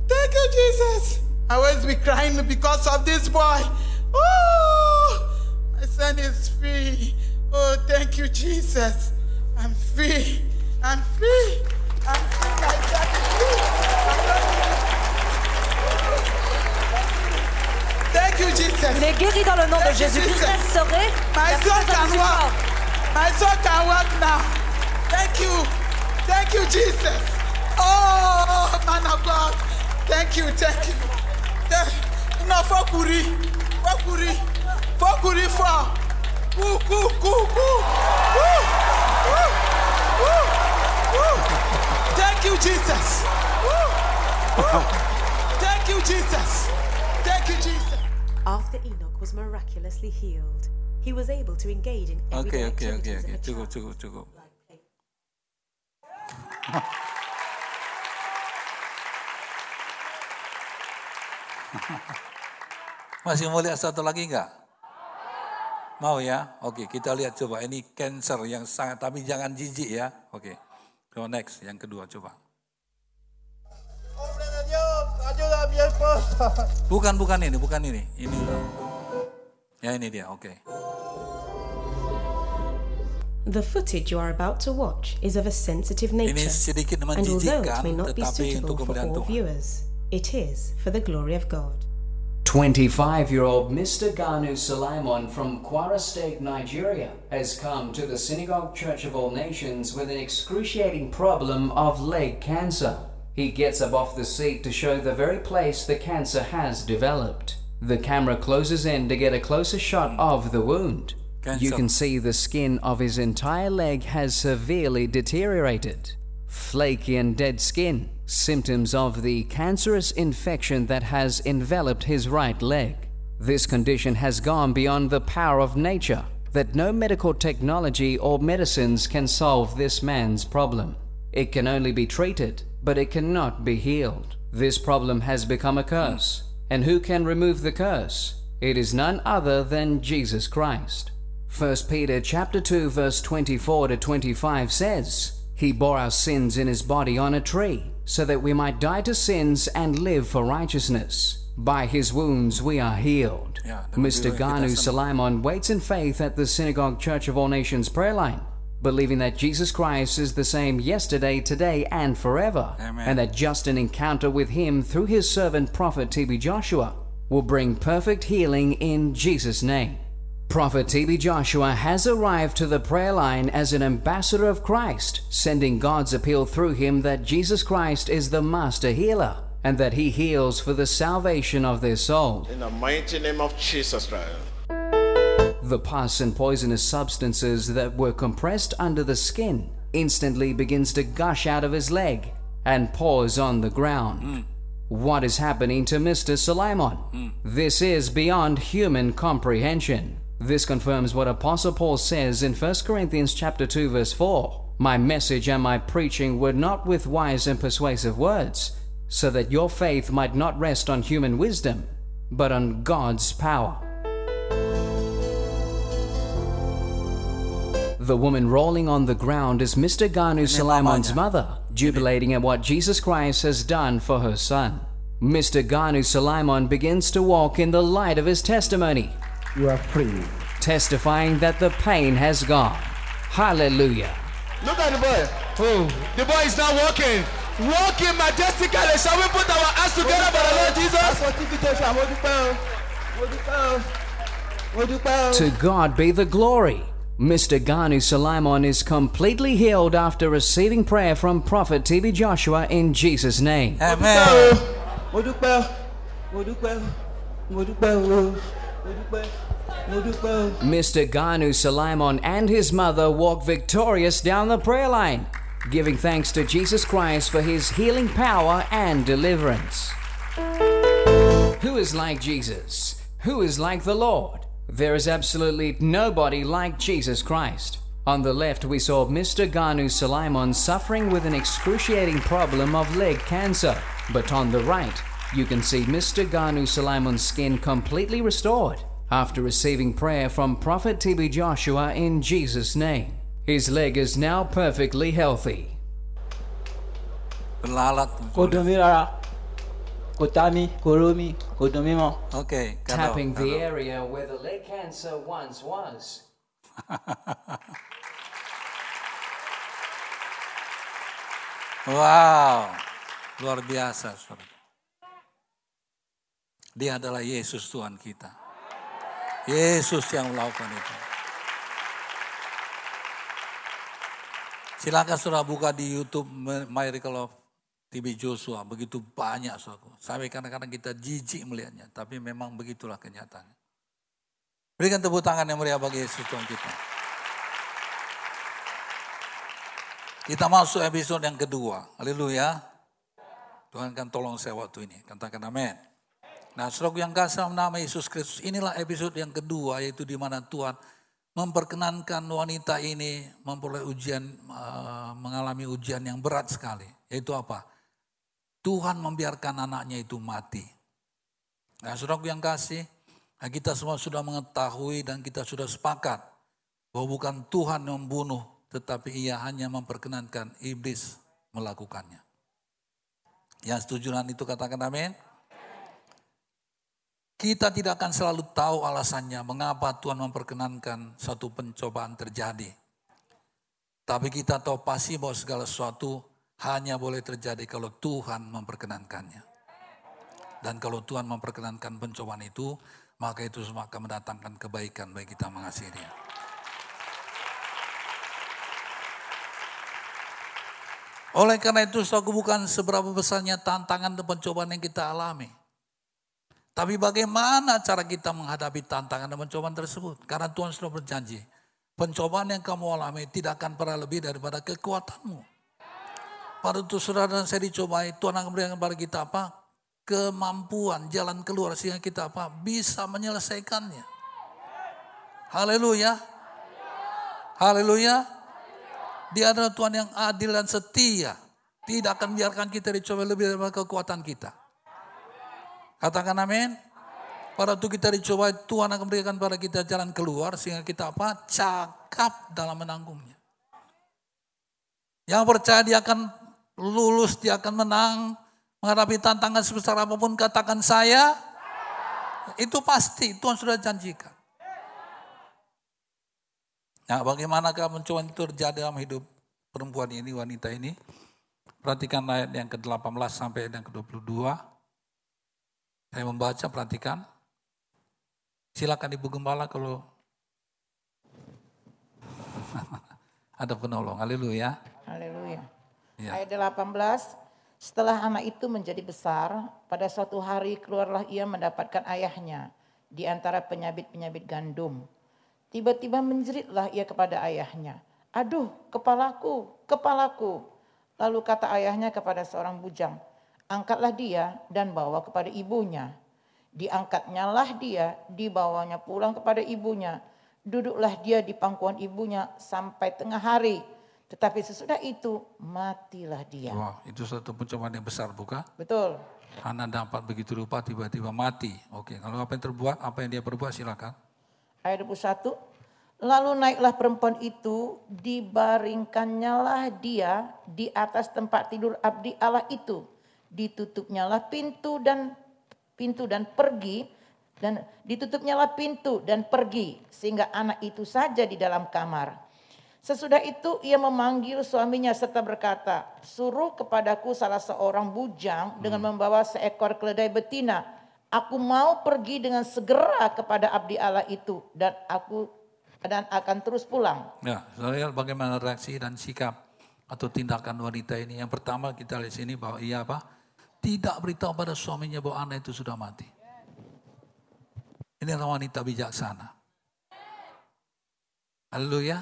Thank you, Jesus. I always be crying because of this boy. Oh, my son is free. Oh, thank you, Jesus. I'm free. I'm free. I'm free. My son is free. Thank you, Jesus. Il est guéri dans le nom de Thank you, Jésus-Christ, restauré. My son can walk. My son can walk now. Thank you. Thank you, Jesus. Oh, man of God. Thank you. Thank you thank you jesus. Thank you jesus. Thank you jesus. After enoch was miraculously healed he was able to engage in everyday okay okay okay okay. To go to go to go. Masih mau lihat satu lagi enggak? Mau ya? Oke, kita lihat coba. Ini cancer yang sangat, tapi jangan jijik ya. Oke. So next, yang kedua coba. Bukan, bukan ini, bukan ini. Ini. Ya ini dia, oke. The footage you are about to watch is of a sensitive Ini nature, sedikit and although it menjijikkan, may not be tetapi suitable for all viewers, it is for the glory of God. 25 year old Mr. Ganu Sulaimon from Kwara State, Nigeria, has come to the Synagogue Church of All Nations with an excruciating problem of leg cancer. He gets up off the seat to show the very place the cancer has developed. The camera closes in to get a closer shot of the wound. You can see the skin of his entire leg has severely deteriorated. Flaky and dead skin, symptoms of the cancerous infection that has enveloped his right leg. This condition has gone beyond the power of nature, that no medical technology or medicines can solve this man's problem. It can only be treated, but it cannot be healed. This problem has become a curse. And who can remove the curse? It is none other than Jesus Christ. 1 Peter chapter 2 verse 24 to 25 says, He bore our sins in his body on a tree, so that we might die to sins and live for righteousness. By his wounds we are healed. Dapat Mr. Ganu sembuh. Salaimon waits in faith at the Synagogue Church of All Nations prayer line. believing that Jesus Christ is the same yesterday, today, and forever, Amen. and that just an encounter with Him through His servant prophet TB Joshua will bring perfect healing in Jesus' name. Prophet TB Joshua has arrived to the prayer line as an ambassador of Christ, sending God's appeal through him that Jesus Christ is the master healer and that he heals for the salvation of their souls. In the mighty name of Jesus Christ. The pus and poisonous substances that were compressed under the skin instantly begins to gush out of his leg and pours on the ground. Hmm. What is happening to Mr. Suleiman? Hmm. This is beyond human comprehension. This confirms what Apostle Paul says in 1 Corinthians chapter 2 verse 4. My message and my preaching were not with wise and persuasive words, so that your faith might not rest on human wisdom, but on God's power. The woman rolling on the ground is Mr. Ganu Sulaiman's mother, jubilating at what Jesus Christ has done for her son. Mr. Ganu Sulaiman begins to walk in the light of his testimony, You are free. testifying that the pain has gone. Hallelujah. Look at the boy. Oh, the boy is not walking. Walking majestically. Shall we put our hands together for the Lord Jesus? To God be the glory. Mr. Ganu Sulaiman is completely healed after receiving prayer from Prophet TB Joshua in Jesus' name. Amen. Mr. Ganu Sulaiman and his mother walk victorious down the prayer line, giving thanks to Jesus Christ for his healing power and deliverance. Who is like Jesus? Who is like the Lord? There is absolutely nobody like Jesus Christ. On the left, we saw Mr. Ganu Sulaiman suffering with an excruciating problem of leg cancer. But on the right, you can see Mr. Ganu Sulaiman's skin completely restored after receiving prayer from Prophet TB Joshua in Jesus' name. His leg is now perfectly healthy. Berlalat. Kò dùn mí rárá. Kò ta mí, kò ró mi, kò dùn mí mọ́. Oke, kado, Tapping the area where the leg cancer once was. Wow, luar biasa. Dia adalah Yesus Tuhan kita. Yesus yang melakukan itu. Silakan saudara buka di YouTube Miracle of TB Joshua. Begitu banyak saudara. Sampai kadang-kadang kita jijik melihatnya. Tapi memang begitulah kenyataannya. Berikan tepuk tangan yang meriah bagi Yesus Tuhan kita. Kita masuk episode yang kedua. Haleluya. Tuhan kan tolong saya waktu ini. Katakan amin. Nah, saudaraku yang kasih nama Yesus Kristus, inilah episode yang kedua yaitu di mana Tuhan memperkenankan wanita ini memperoleh ujian, eh, mengalami ujian yang berat sekali. Yaitu apa? Tuhan membiarkan anaknya itu mati. Nah, saudaraku yang kasih, nah kita semua sudah mengetahui dan kita sudah sepakat bahwa bukan Tuhan yang membunuh, tetapi ia hanya memperkenankan iblis melakukannya. Yang setuju dengan itu katakan amin. Kita tidak akan selalu tahu alasannya mengapa Tuhan memperkenankan satu pencobaan terjadi. Tapi kita tahu pasti bahwa segala sesuatu hanya boleh terjadi kalau Tuhan memperkenankannya. Dan kalau Tuhan memperkenankan pencobaan itu, maka itu semua akan mendatangkan kebaikan bagi kita mengasihi dia. Oleh karena itu, saudaraku bukan seberapa besarnya tantangan dan pencobaan yang kita alami. Tapi bagaimana cara kita menghadapi tantangan dan pencobaan tersebut? Karena Tuhan sudah berjanji, pencobaan yang kamu alami tidak akan pernah lebih daripada kekuatanmu. Pada itu saudara dan saya dicobai, Tuhan akan memberikan kepada kita apa? Kemampuan, jalan keluar sehingga kita apa? Bisa menyelesaikannya. Haleluya. Haleluya. Dia adalah Tuhan yang adil dan setia. Tidak akan biarkan kita dicoba lebih daripada kekuatan kita. Katakan amin. Pada waktu kita dicoba, Tuhan akan berikan pada kita jalan keluar sehingga kita apa? Cakap dalam menanggungnya. Yang percaya dia akan lulus, dia akan menang. Menghadapi tantangan sebesar apa pun katakan saya. Itu pasti, Tuhan sudah janjikan. Nah, bagaimanakah pencobaan itu terjadi dalam hidup perempuan ini, wanita ini? Perhatikan ayat yang ke-18 sampai yang ke-22. Saya membaca, perhatikan. Silakan Ibu Gembala kalau ada penolong. Haleluya. Haleluya. Ya. Ayat 18, setelah anak itu menjadi besar, pada suatu hari keluarlah ia mendapatkan ayahnya di antara penyabit-penyabit gandum. Tiba-tiba menjeritlah ia kepada ayahnya, aduh kepalaku, kepalaku. Lalu kata ayahnya kepada seorang bujang, angkatlah dia dan bawa kepada ibunya. Diangkatnya lah dia, dibawanya pulang kepada ibunya. Duduklah dia di pangkuan ibunya sampai tengah hari. Tetapi sesudah itu matilah dia. Wow, itu satu pencobaan yang besar, bukan? Betul. Anak dapat begitu rupa tiba-tiba mati. Oke, kalau apa yang terbuat, apa yang dia perbuat silakan. Ayat 21. Lalu naiklah perempuan itu, dibaringkannya lah dia di atas tempat tidur abdi Allah itu. Ditutupnya lah pintu dan pintu dan pergi dan ditutupnya lah pintu dan pergi sehingga anak itu saja di dalam kamar. Sesudah itu ia memanggil suaminya serta berkata, suruh kepadaku salah seorang bujang dengan membawa seekor keledai betina. Aku mau pergi dengan segera kepada abdi Allah itu dan aku dan akan terus pulang. Ya, saudara bagaimana reaksi dan sikap atau tindakan wanita ini? Yang pertama kita lihat sini bahwa ia apa? Tidak beritahu pada suaminya bahwa anak itu sudah mati. Ini adalah wanita bijaksana. Haleluya.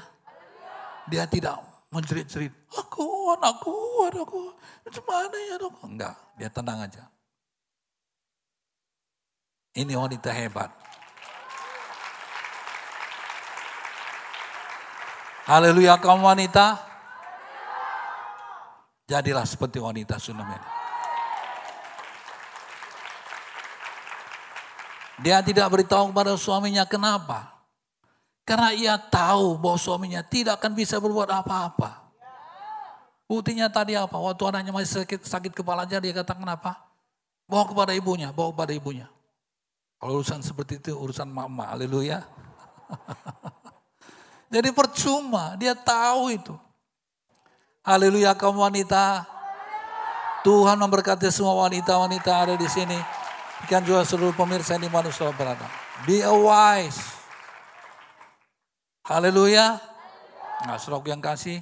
Dia tidak mencerit-cerit, aku, anakku, anakku, macam mana ya anakku. Enggak, dia tenang aja. Ini wanita hebat. Haleluya kaum wanita. Jadilah seperti wanita Sunem ini. Dia tidak beritahu kepada suaminya kenapa. Karena ia tahu bahwa suaminya tidak akan bisa berbuat apa-apa. Buktinya tadi apa? Waktu anaknya masih sakit, sakit kepalanya dia katakan apa? Bawa kepada ibunya, bawa kepada ibunya. Kalau urusan seperti itu urusan mama, haleluya. Jadi percuma, dia tahu itu. Haleluya kaum wanita. Tuhan memberkati semua wanita-wanita ada di sini. Ikan juga seluruh pemirsa di mana sudah berada. Be a wise. Haleluya. Nah, saudara yang kasih.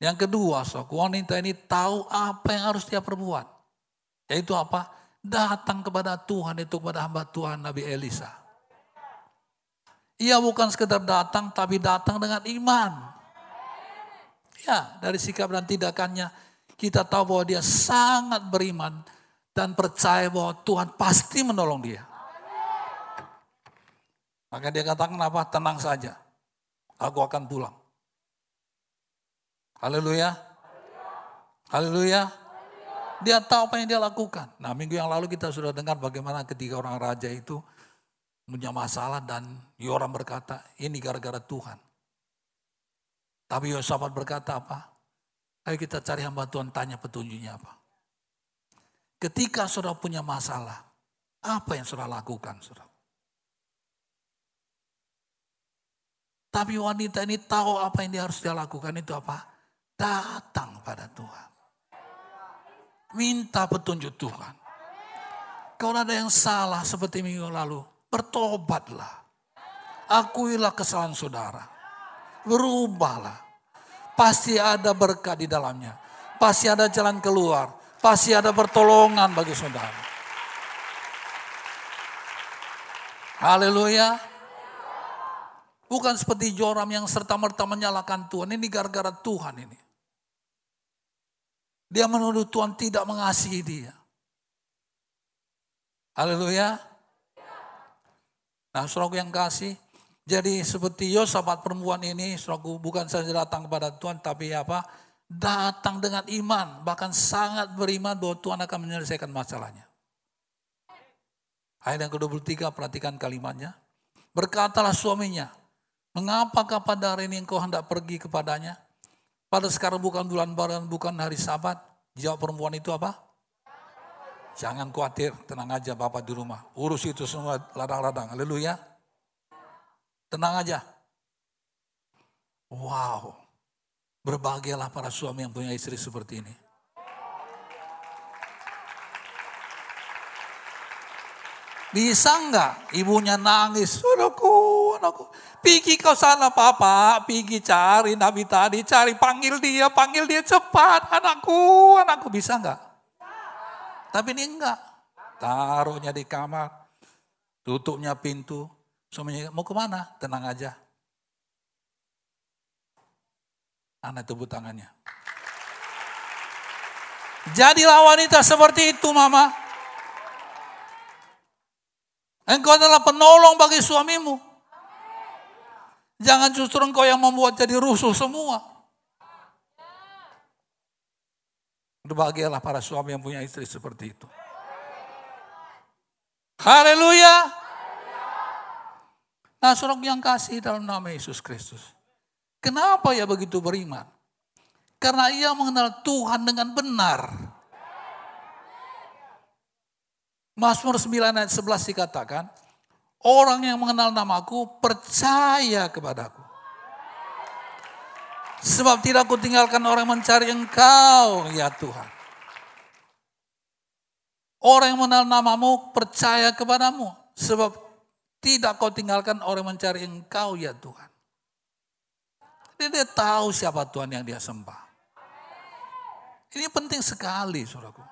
Yang kedua, saudara, wanita ini tahu apa yang harus dia perbuat. Yaitu apa? Datang kepada Tuhan itu kepada hamba Tuhan Nabi Elisa. Ia bukan sekedar datang, tapi datang dengan iman. Ya, dari sikap dan tindakannya, kita tahu bahwa dia sangat beriman dan percaya bahwa Tuhan pasti menolong dia. Maka dia katakan apa? Tenang saja aku akan pulang. Haleluya. Haleluya. Dia tahu apa yang dia lakukan. Nah minggu yang lalu kita sudah dengar bagaimana ketika orang raja itu punya masalah dan Yoram berkata ini gara-gara Tuhan. Tapi Yosafat berkata apa? Ayo kita cari hamba Tuhan tanya petunjuknya apa. Ketika saudara punya masalah, apa yang saudara lakukan saudara? Tapi wanita ini tahu apa yang dia harus dia lakukan itu apa? Datang pada Tuhan. Minta petunjuk Tuhan. Kalau ada yang salah seperti minggu lalu, bertobatlah. Akuilah kesalahan saudara. Berubahlah. Pasti ada berkat di dalamnya. Pasti ada jalan keluar. Pasti ada pertolongan bagi saudara. Haleluya. Bukan seperti Joram yang serta-merta menyalahkan Tuhan. Ini gara-gara Tuhan ini. Dia menuduh Tuhan tidak mengasihi dia. Haleluya. Nah saudaraku yang kasih. Jadi seperti Yosafat perempuan ini, saudaraku bukan saja datang kepada Tuhan, tapi apa? Datang dengan iman, bahkan sangat beriman bahwa Tuhan akan menyelesaikan masalahnya. Ayat yang ke-23, perhatikan kalimatnya. Berkatalah suaminya, Mengapakah pada hari ini engkau hendak pergi kepadanya? Pada sekarang bukan bulan baru bukan hari sabat. Jawab perempuan itu apa? Jangan khawatir, tenang aja Bapak di rumah. Urus itu semua ladang-ladang. Haleluya. Tenang aja. Wow. Berbahagialah para suami yang punya istri seperti ini. Bisa enggak ibunya nangis, anakku, anakku. Pergi kau sana papa, pergi cari Nabi tadi, cari panggil dia, panggil dia cepat, anakku, anakku. Bisa enggak? Tapi ini enggak. Taruhnya di kamar, tutupnya pintu. Suaminya mau ke mana? Tenang aja. Anak tepuk tangannya. Jadilah wanita seperti itu mama. Engkau adalah penolong bagi suamimu. Jangan justru engkau yang membuat jadi rusuh semua. Berbahagialah para suami yang punya istri seperti itu. Haleluya. Nah, yang kasih dalam nama Yesus Kristus. Kenapa ya begitu beriman? Karena ia mengenal Tuhan dengan benar. Mazmur 9 ayat 11 dikatakan, orang yang mengenal namaku percaya kepadaku. Sebab tidak aku tinggalkan orang mencari engkau, ya Tuhan. Orang yang mengenal namamu percaya kepadamu. Sebab tidak kau tinggalkan orang mencari engkau, ya Tuhan. Jadi dia tahu siapa Tuhan yang dia sembah. Ini penting sekali, saudaraku.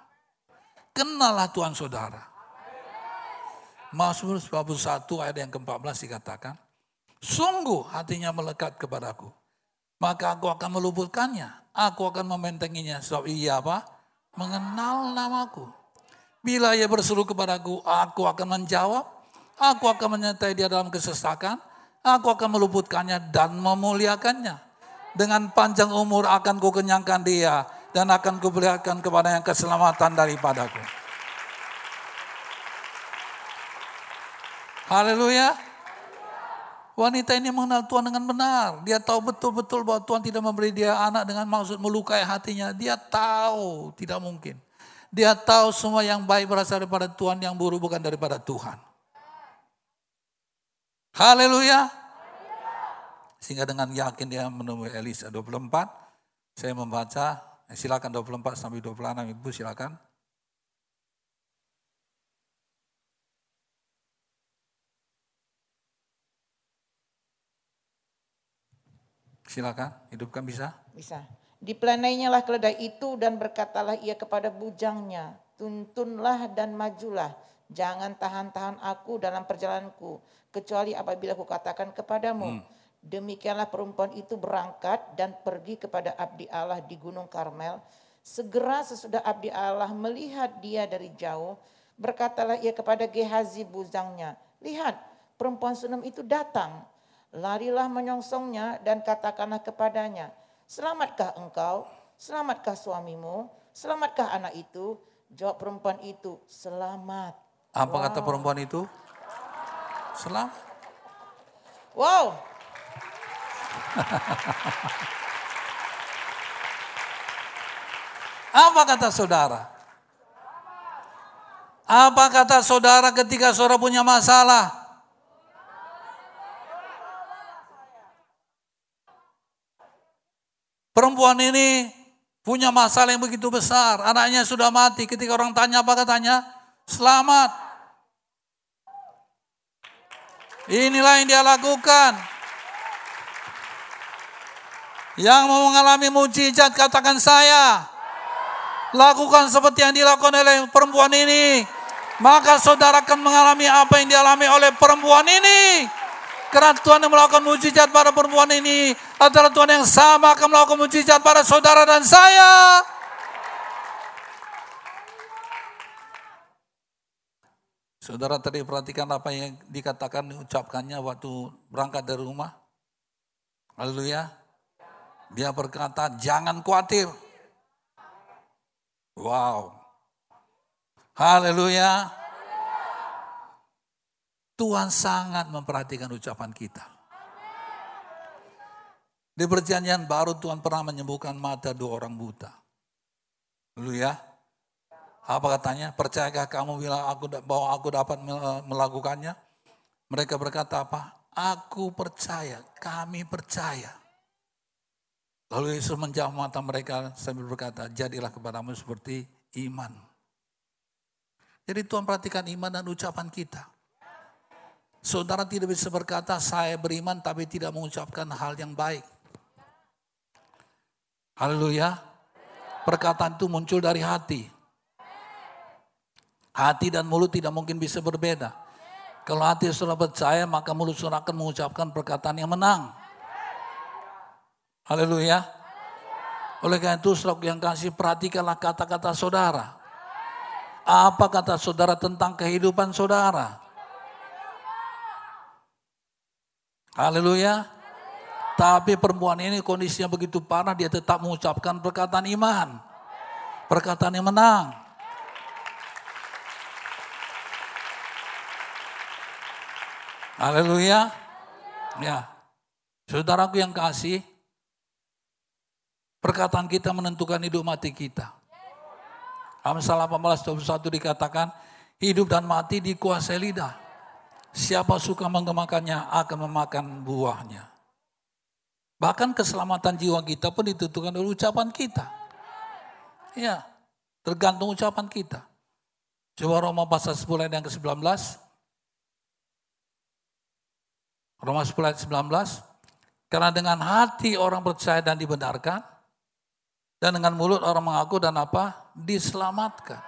Kenalah Tuhan saudara. Mazmur 41 ayat yang ke-14 dikatakan, Sungguh hatinya melekat kepadaku, maka aku akan meluputkannya, aku akan membentenginya, sebab ia apa? Mengenal namaku. Bila ia berseru kepadaku, aku akan menjawab, aku akan menyertai dia dalam kesesakan, aku akan meluputkannya dan memuliakannya. Dengan panjang umur akan kukenyangkan dia, dan akan kuperlihatkan kepada yang keselamatan daripadaku. Haleluya. Wanita ini mengenal Tuhan dengan benar. Dia tahu betul-betul bahwa Tuhan tidak memberi dia anak dengan maksud melukai hatinya. Dia tahu tidak mungkin. Dia tahu semua yang baik berasal daripada Tuhan, yang buruk bukan daripada Tuhan. Haleluya. Sehingga dengan yakin dia menemui Elisa 24. Saya membaca, silakan 24 sampai 26 Ibu silakan. Silakan, hidupkan bisa? Bisa. Dipelanainya lah keledai itu dan berkatalah ia kepada bujangnya, tuntunlah dan majulah, jangan tahan-tahan aku dalam perjalananku, kecuali apabila aku katakan kepadamu. Hmm. Demikianlah perempuan itu berangkat dan pergi kepada abdi Allah di Gunung Karmel. Segera sesudah abdi Allah melihat dia dari jauh, berkatalah ia kepada Gehazi bujangnya, lihat perempuan Sunem itu datang Larilah menyongsongnya dan katakanlah kepadanya, Selamatkah engkau? Selamatkah suamimu? Selamatkah anak itu? Jawab perempuan itu, selamat. Apa wow. kata perempuan itu? Selamat. Wow. Apa kata saudara? Apa kata saudara ketika saudara punya masalah? Perempuan ini punya masalah yang begitu besar. Anaknya sudah mati. Ketika orang tanya apa katanya? Selamat. Inilah yang dia lakukan. Yang mau mengalami mujizat katakan saya. Lakukan seperti yang dilakukan oleh perempuan ini. Maka saudara akan mengalami apa yang dialami oleh perempuan ini. Karena Tuhan yang melakukan mujizat pada perempuan ini adalah Tuhan yang sama akan melakukan mujizat pada saudara dan saya. Saudara tadi perhatikan apa yang dikatakan, diucapkannya waktu berangkat dari rumah. Haleluya. Dia berkata, jangan khawatir. Wow. Haleluya. Tuhan sangat memperhatikan ucapan kita. Di perjanjian baru Tuhan pernah menyembuhkan mata dua orang buta. Dulu ya. Apa katanya? Percayakah kamu bila aku bahwa aku dapat melakukannya? Mereka berkata apa? Aku percaya, kami percaya. Lalu Yesus menjawab mata mereka sambil berkata, jadilah kepadamu seperti iman. Jadi Tuhan perhatikan iman dan ucapan kita. Saudara tidak bisa berkata, saya beriman tapi tidak mengucapkan hal yang baik. Haleluya. Perkataan itu muncul dari hati. Hati dan mulut tidak mungkin bisa berbeda. Kalau hati saudara percaya, maka mulut saudara akan mengucapkan perkataan yang menang. Haleluya. Oleh karena itu, saudara yang kasih perhatikanlah kata-kata saudara. Apa kata saudara tentang kehidupan saudara? Haleluya. Tapi perempuan ini kondisinya begitu parah, dia tetap mengucapkan perkataan iman. Perkataan yang menang. Haleluya. Ya. Saudaraku yang kasih, perkataan kita menentukan hidup mati kita. Amsal 18, 21 dikatakan, hidup dan mati dikuasai lidah. Siapa suka menggemakannya akan memakan buahnya. Bahkan keselamatan jiwa kita pun ditentukan oleh ucapan kita. Ya, tergantung ucapan kita. Coba Roma pasal 10 ayat yang ke-19. Roma 10 ayat 19. Karena dengan hati orang percaya dan dibenarkan. Dan dengan mulut orang mengaku dan apa? Diselamatkan.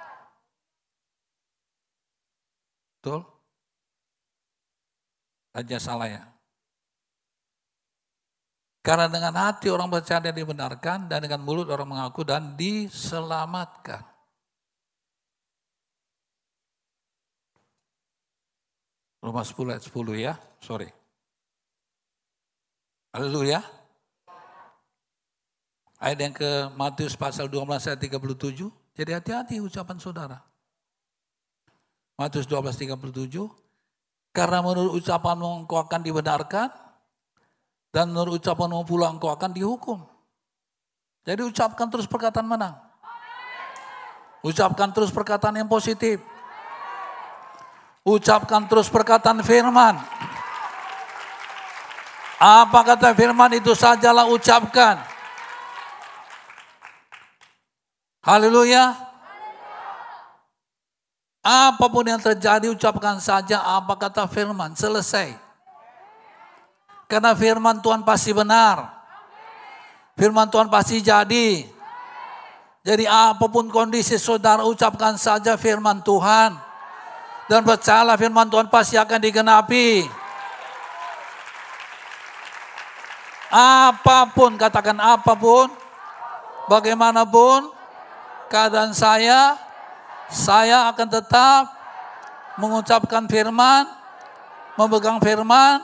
Betul? Aja salah ya. Karena dengan hati orang percaya dan dibenarkan dan dengan mulut orang mengaku dan diselamatkan. Roma 10 ayat 10 ya, sorry. Haleluya. Ayat yang ke Matius pasal 12 ayat 37. Jadi hati-hati ucapan saudara. Matius 12 37. Karena menurut ucapanmu engkau akan dibenarkan, dan menurut ucapanmu pula engkau akan dihukum. Jadi ucapkan terus perkataan menang. Ucapkan terus perkataan yang positif. Ucapkan terus perkataan firman. Apa kata firman itu sajalah ucapkan. Haleluya. Apa pun yang terjadi ucapkan saja apa kata firman. Selesai. Karena firman Tuhan pasti benar. Firman Tuhan pasti jadi. Jadi apa pun kondisi saudara ucapkan saja firman Tuhan. Dan percayalah firman Tuhan pasti akan digenapi. Apa pun, katakan apa pun, bagaimanapun keadaan saya, saya akan tetap mengucapkan firman, memegang firman,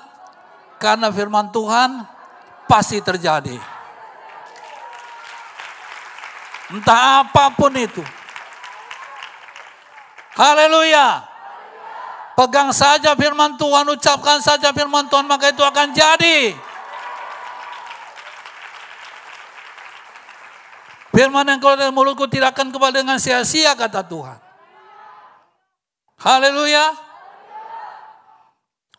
karena firman Tuhan pasti terjadi. Entah apa pun itu. Haleluya. Pegang saja firman Tuhan, ucapkan saja firman Tuhan, maka itu akan jadi. Firman yang keluar dari mulutku tidak akan kembali dengan sia-sia kata Tuhan. Haleluya.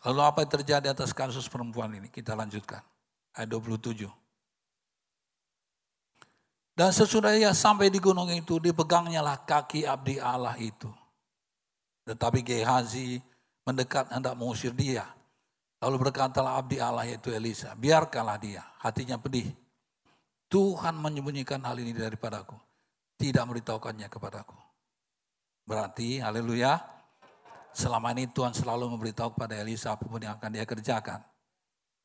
Lalu apa yang terjadi atas kasus perempuan ini? Kita lanjutkan. Ayat 27. Dan sesudah ia sampai di gunung itu, dipegangnya lah kaki abdi Allah itu. Tetapi Gehazi mendekat hendak mengusir dia. Lalu berkatalah abdi Allah yaitu Elisa, biarkanlah dia, hatinya pedih. Tuhan menyembunyikan hal ini daripadaku. Tidak memberitahukannya kepadaku. Berarti, haleluya, selama ini Tuhan selalu memberitahu kepada Elisa apa pun yang akan dia kerjakan.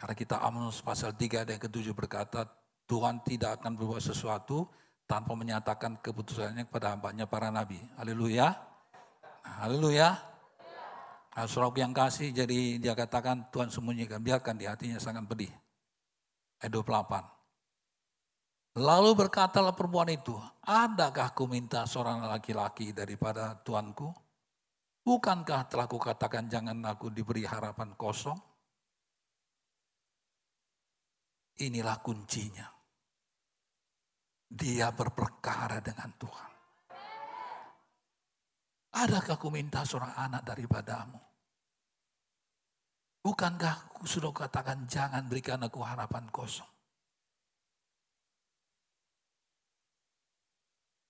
Karena kita Amos pasal 3 dan ke-7 berkata, Tuhan tidak akan berbuat sesuatu tanpa menyatakan keputusannya kepada hambanya para nabi. Haleluya. Haleluya. Nah, yang kasih, jadi dia katakan Tuhan sembunyikan, biarkan di hatinya sangat pedih. Ayat 28. Lalu berkatalah perempuan itu, adakah ku minta seorang laki-laki daripada tuanku? Bukankah telah kukatakan jangan aku diberi harapan kosong? Inilah kuncinya. Dia berperkara dengan Tuhan. Adakah ku minta seorang anak daripadamu? Bukankah aku sudah katakan jangan berikan aku harapan kosong?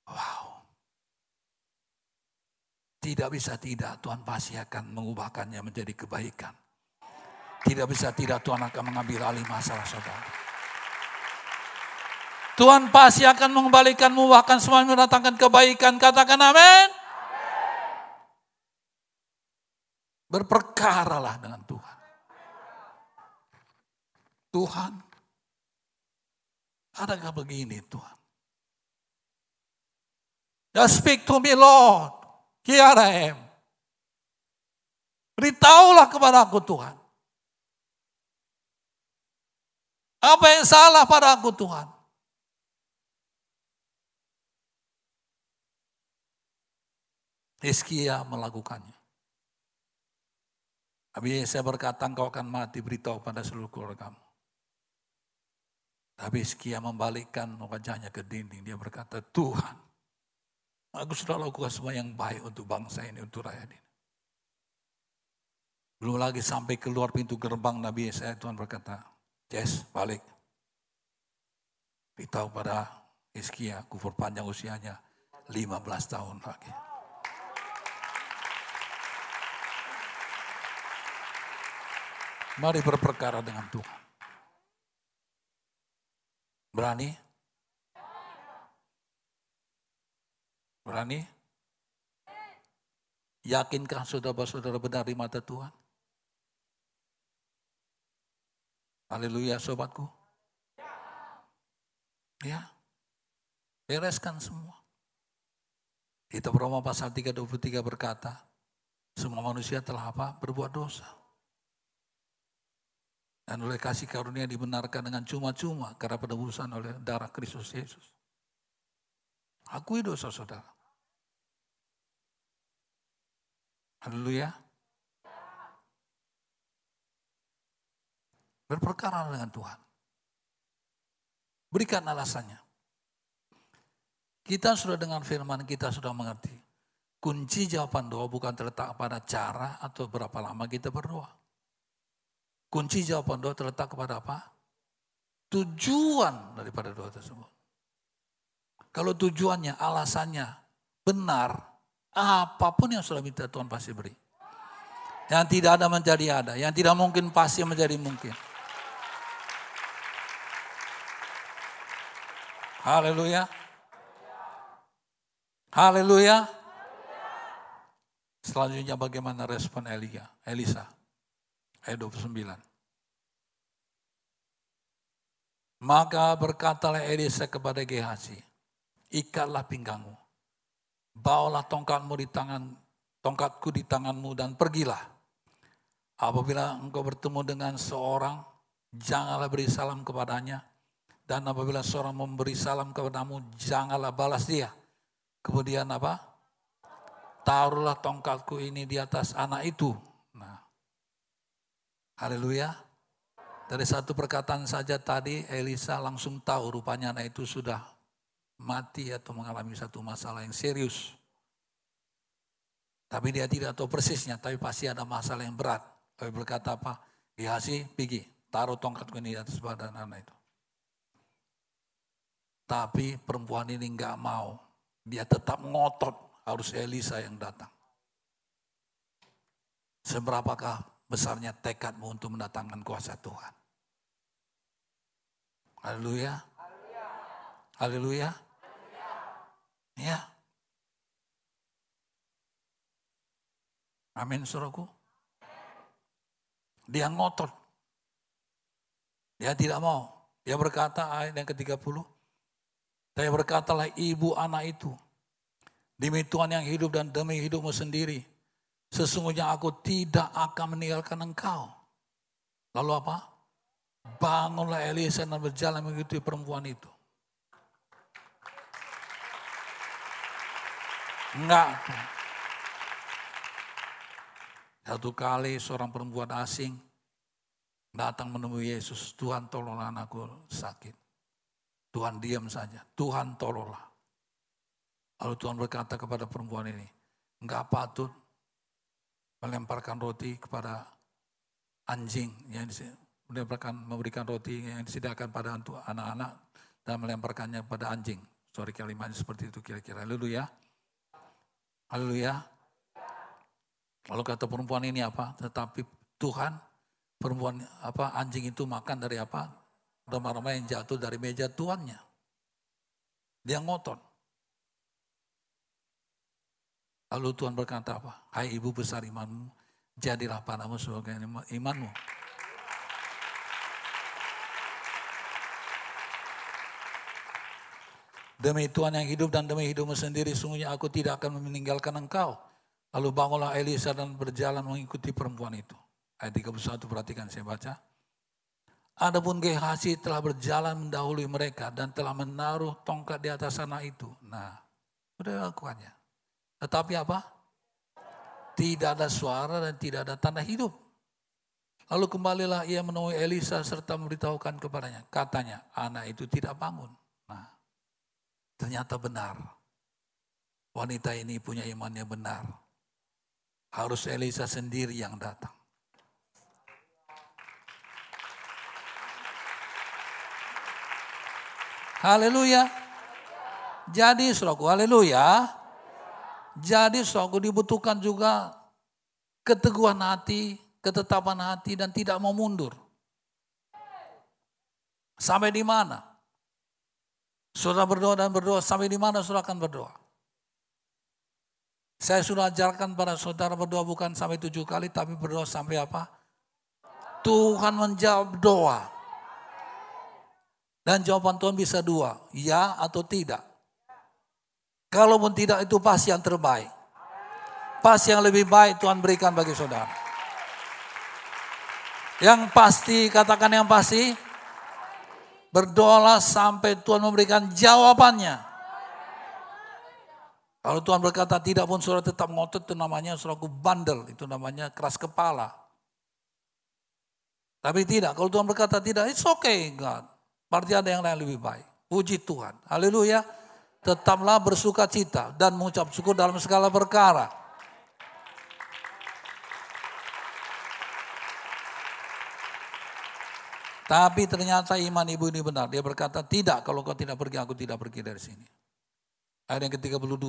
Wow. Tidak bisa tidak Tuhan pasti akan mengubahkannya menjadi kebaikan. Tidak bisa tidak Tuhan akan mengambil alih masalah saudara. Tuhan pasti akan mengembalikanmu bahkan semua mendatangkan kebaikan. Katakan amin. Berperkaralah dengan Tuhan. Tuhan, adakah begini Tuhan? Just speak to me Lord. Here I am. Beritahulah kepada aku Tuhan. Apa yang salah pada aku Tuhan? Hizkia melakukannya. Tapi saya berkata engkau akan mati beritahu pada seluruh keluarga kamu. Tapi Hizkia membalikkan wajahnya ke dinding. Dia berkata, Tuhan, aku sudah lakukan semua yang baik untuk bangsa ini, untuk rakyat ini. Belum lagi sampai keluar pintu gerbang Nabi saya Tuhan berkata, Jess balik. Beritahu pada Hizkia, kufur panjang usianya 15 tahun lagi. Mari berperkara dengan Tuhan. Berani? Berani? Yakinkah saudara-saudara benar di mata Tuhan? Haleluya sobatku. Ya. Bereskan semua. Kita Roma pasal 323 berkata, semua manusia telah apa? Berbuat dosa. Dan oleh kasih karunia dibenarkan dengan cuma-cuma karena penebusan oleh darah Kristus Yesus. Akui dosa saudara. Haleluya. Berperkara dengan Tuhan. Berikan alasannya. Kita sudah dengan firman kita sudah mengerti. Kunci jawaban doa bukan terletak pada cara atau berapa lama kita berdoa. Kunci jawaban doa terletak kepada apa? Tujuan daripada doa tersebut. Kalau tujuannya, alasannya benar, apa pun yang sudah minta Tuhan pasti beri. Yang tidak ada menjadi ada, yang tidak mungkin pasti menjadi mungkin. Haleluya. Haleluya. Selanjutnya bagaimana respon Elia, Elisa? ayat 29. Maka berkatalah Elisa kepada Gehazi, ikatlah pinggangmu, bawalah tongkatmu di tangan, tongkatku di tanganmu dan pergilah. Apabila engkau bertemu dengan seorang, janganlah beri salam kepadanya. Dan apabila seorang memberi salam kepadamu, janganlah balas dia. Kemudian apa? Taruhlah tongkatku ini di atas anak itu Haleluya. Dari satu perkataan saja tadi Elisa langsung tahu rupanya anak itu sudah mati atau mengalami satu masalah yang serius. Tapi dia tidak tahu persisnya, tapi pasti ada masalah yang berat. Tapi berkata apa? Gihasi, pergi, taruh tongkat ini di atas badan anak itu. Tapi perempuan ini nggak mau. Dia tetap ngotot harus Elisa yang datang. Seberapakah besarnya tekadmu untuk mendatangkan kuasa Tuhan. Haleluya. Haleluya. Ya. Amin suruhku. Dia ngotot. Dia tidak mau. Dia berkata ayat yang ke-30. Saya berkatalah ibu anak itu. Demi Tuhan yang hidup dan demi hidupmu sendiri Sesungguhnya aku tidak akan meninggalkan engkau. Lalu apa? Bangunlah Elisa dan berjalan mengikuti perempuan itu. Enggak. Satu kali seorang perempuan asing datang menemui Yesus. Tuhan tolonglah anakku sakit. Tuhan diam saja. Tuhan tolonglah. Lalu Tuhan berkata kepada perempuan ini, enggak patut melemparkan roti kepada anjing yang melemparkan memberikan roti yang disediakan pada anak-anak dan melemparkannya kepada anjing. Sorry kalimatnya seperti itu kira-kira. Haleluya. Haleluya. Lalu kata perempuan ini apa? Tetapi Tuhan, perempuan apa anjing itu makan dari apa? Remah-remah yang jatuh dari meja tuannya. Dia ngotot. Lalu Tuhan berkata apa? Hai ibu besar imanmu, jadilah padamu sebagai imanmu. Demi Tuhan yang hidup dan demi hidupmu sendiri, sungguhnya aku tidak akan meninggalkan engkau. Lalu bangunlah Elisa dan berjalan mengikuti perempuan itu. Ayat 31 perhatikan saya baca. Adapun Gehazi telah berjalan mendahului mereka dan telah menaruh tongkat di atas sana itu. Nah, udah lakukannya. Tetapi apa? Tidak ada suara dan tidak ada tanda hidup. Lalu kembalilah ia menemui Elisa serta memberitahukan kepadanya. Katanya, anak itu tidak bangun. Ternyata benar. Wanita ini punya imannya benar. Harus Elisa sendiri yang datang. Haleluya. Jadi saudaraku, haleluya. Jadi saudaraku dibutuhkan juga keteguhan hati, ketetapan hati dan tidak mau mundur. Sampai di mana? Saudara berdoa dan berdoa sampai di mana saudara akan berdoa? Saya sudah ajarkan pada saudara berdoa bukan sampai tujuh kali, tapi berdoa sampai apa? Tuhan menjawab doa. Dan jawaban Tuhan bisa dua, ya atau tidak. Kalaupun tidak itu pasti yang terbaik. Pasti yang lebih baik Tuhan berikan bagi saudara. Yang pasti, katakan yang pasti, Berdoalah sampai Tuhan memberikan jawabannya. Kalau Tuhan berkata tidak pun surat tetap ngotot itu namanya suraku bandel. Itu namanya keras kepala. Tapi tidak, kalau Tuhan berkata tidak, it's okay God. Berarti ada yang lain lebih baik. Puji Tuhan. Haleluya. Tetaplah bersuka cita dan mengucap syukur dalam segala perkara. Tapi ternyata iman ibu ini benar. Dia berkata, tidak kalau kau tidak pergi, aku tidak pergi dari sini. Ayat yang ke-32.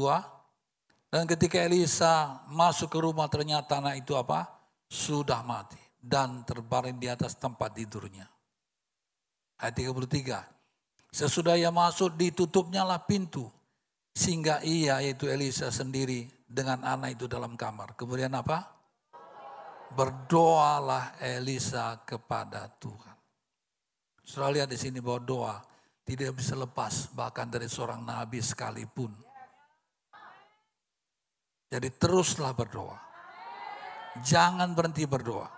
Dan ketika Elisa masuk ke rumah ternyata anak itu apa? Sudah mati. Dan terbaring di atas tempat tidurnya. Ayat 33. Sesudah ia masuk ditutupnya lah pintu. Sehingga ia yaitu Elisa sendiri dengan anak itu dalam kamar. Kemudian apa? Berdoalah Elisa kepada Tuhan. Saudara lihat di sini bahwa doa tidak bisa lepas bahkan dari seorang nabi sekalipun. Jadi teruslah berdoa. Jangan berhenti berdoa.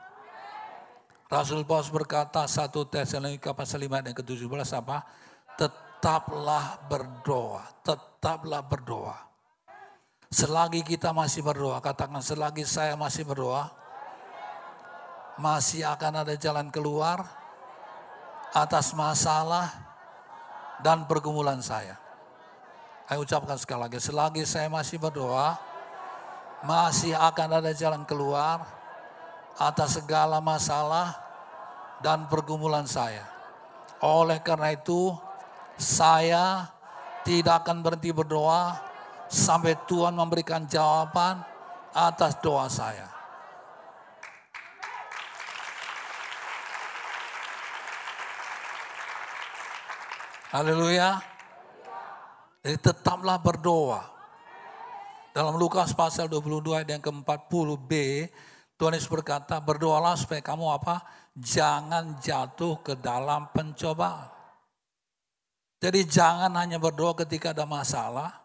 Rasul Paulus berkata satu Tesalonika pasal 5 dan ke-17 apa? Tetaplah berdoa, tetaplah berdoa. Selagi kita masih berdoa, katakan selagi saya masih berdoa, masih akan ada jalan keluar, atas masalah dan pergumulan saya. Saya ucapkan sekali lagi, selagi saya masih berdoa, masih akan ada jalan keluar atas segala masalah dan pergumulan saya. Oleh karena itu, saya tidak akan berhenti berdoa sampai Tuhan memberikan jawaban atas doa saya. Haleluya. Jadi tetaplah berdoa. Dalam Lukas pasal 22 ayat yang ke-40b, Tuhan Yesus berkata, berdoalah supaya kamu apa? Jangan jatuh ke dalam pencobaan. Jadi jangan hanya berdoa ketika ada masalah,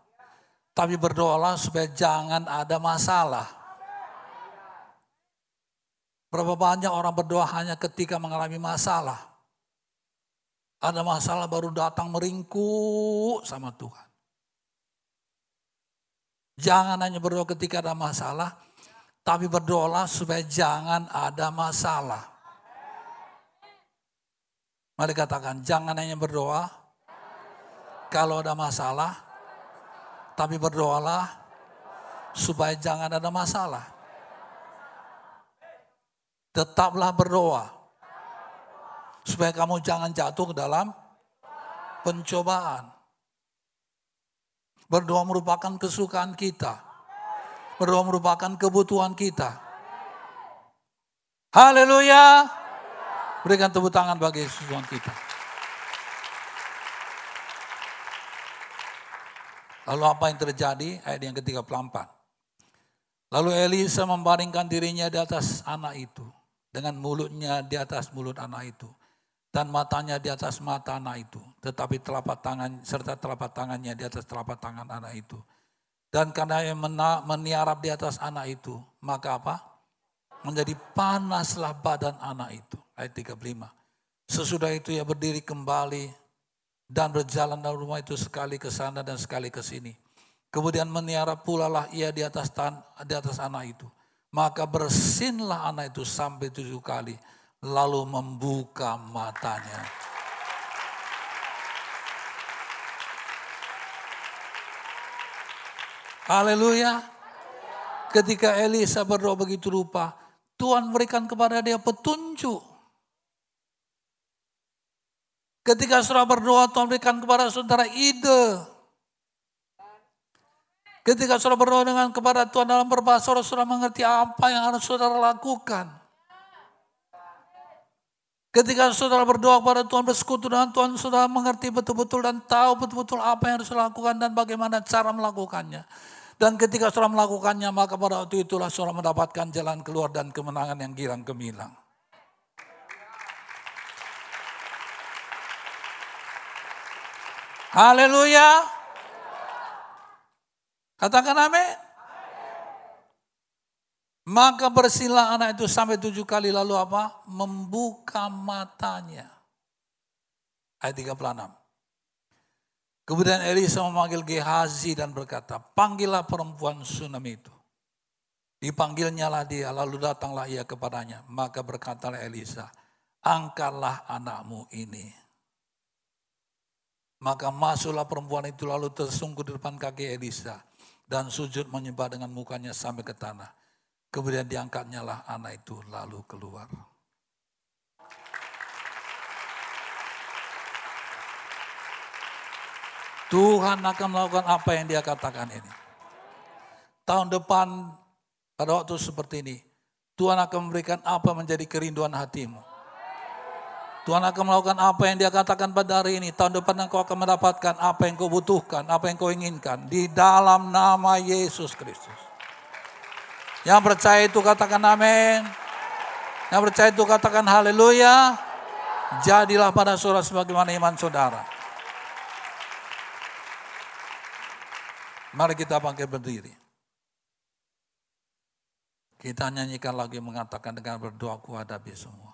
tapi berdoalah supaya jangan ada masalah. Berapa banyak orang berdoa hanya ketika mengalami masalah. Ada masalah baru datang meringkuk sama Tuhan. Jangan hanya berdoa ketika ada masalah, tapi berdoalah supaya jangan ada masalah. Mari katakan, jangan hanya berdoa kalau ada masalah, tapi berdoalah supaya jangan ada masalah. Tetaplah berdoa Supaya kamu jangan jatuh ke dalam pencobaan. Berdoa merupakan kesukaan kita. Berdoa merupakan kebutuhan kita. Haleluya. Berikan tepuk tangan bagi Tuhan kita. Lalu apa yang terjadi? Ayat yang ke-34. Lalu Elisa membaringkan dirinya di atas anak itu. Dengan mulutnya di atas mulut anak itu. Dan matanya di atas mata anak itu. Tetapi telapak tangan serta telapak tangannya di atas telapak tangan anak itu. Dan karena ia meniarap di atas anak itu. Maka apa? Menjadi panaslah badan anak itu. Ayat 35. Sesudah itu ia berdiri kembali dan berjalan dalam rumah itu sekali ke sana dan sekali ke sini. Kemudian meniara pula lah ia di atas tan di atas anak itu. Maka bersinlah anak itu sampai tujuh kali, lalu membuka matanya. Haleluya. Ketika Elisa berdoa begitu rupa, Tuhan berikan kepada dia petunjuk Ketika saudara berdoa, Tuhan berikan kepada saudara ide. Ketika saudara berdoa dengan kepada Tuhan dalam berbahasa, saudara, mengerti apa yang harus saudara lakukan. Ketika saudara berdoa kepada Tuhan, bersekutu dengan Tuhan, saudara mengerti betul-betul dan tahu betul-betul apa yang harus lakukan dan bagaimana cara melakukannya. Dan ketika saudara melakukannya, maka pada waktu itulah saudara mendapatkan jalan keluar dan kemenangan yang girang gemilang. Haleluya. Katakan amin. Maka bersila anak itu sampai tujuh kali lalu apa? Membuka matanya. Ayat 36. Kemudian Elisa memanggil Gehazi dan berkata, panggillah perempuan Sunam itu. Dipanggilnya lah dia, lalu datanglah ia kepadanya. Maka berkatalah Elisa, angkatlah anakmu ini. Maka masuklah perempuan itu lalu tersungkur di depan kaki Elisa. Dan sujud menyembah dengan mukanya sampai ke tanah. Kemudian diangkatnya lah anak itu lalu keluar. Tuhan akan melakukan apa yang dia katakan ini. Tahun depan pada waktu seperti ini, Tuhan akan memberikan apa menjadi kerinduan hatimu. Tuhan akan melakukan apa yang dia katakan pada hari ini. Tahun depan engkau akan mendapatkan apa yang kau butuhkan, apa yang kau inginkan. Di dalam nama Yesus Kristus. Yang percaya itu katakan amin. Yang percaya itu katakan haleluya. Jadilah pada saudara sebagaimana iman saudara. Mari kita bangkit berdiri. Kita nyanyikan lagi mengatakan dengan berdoa ku hadapi semua.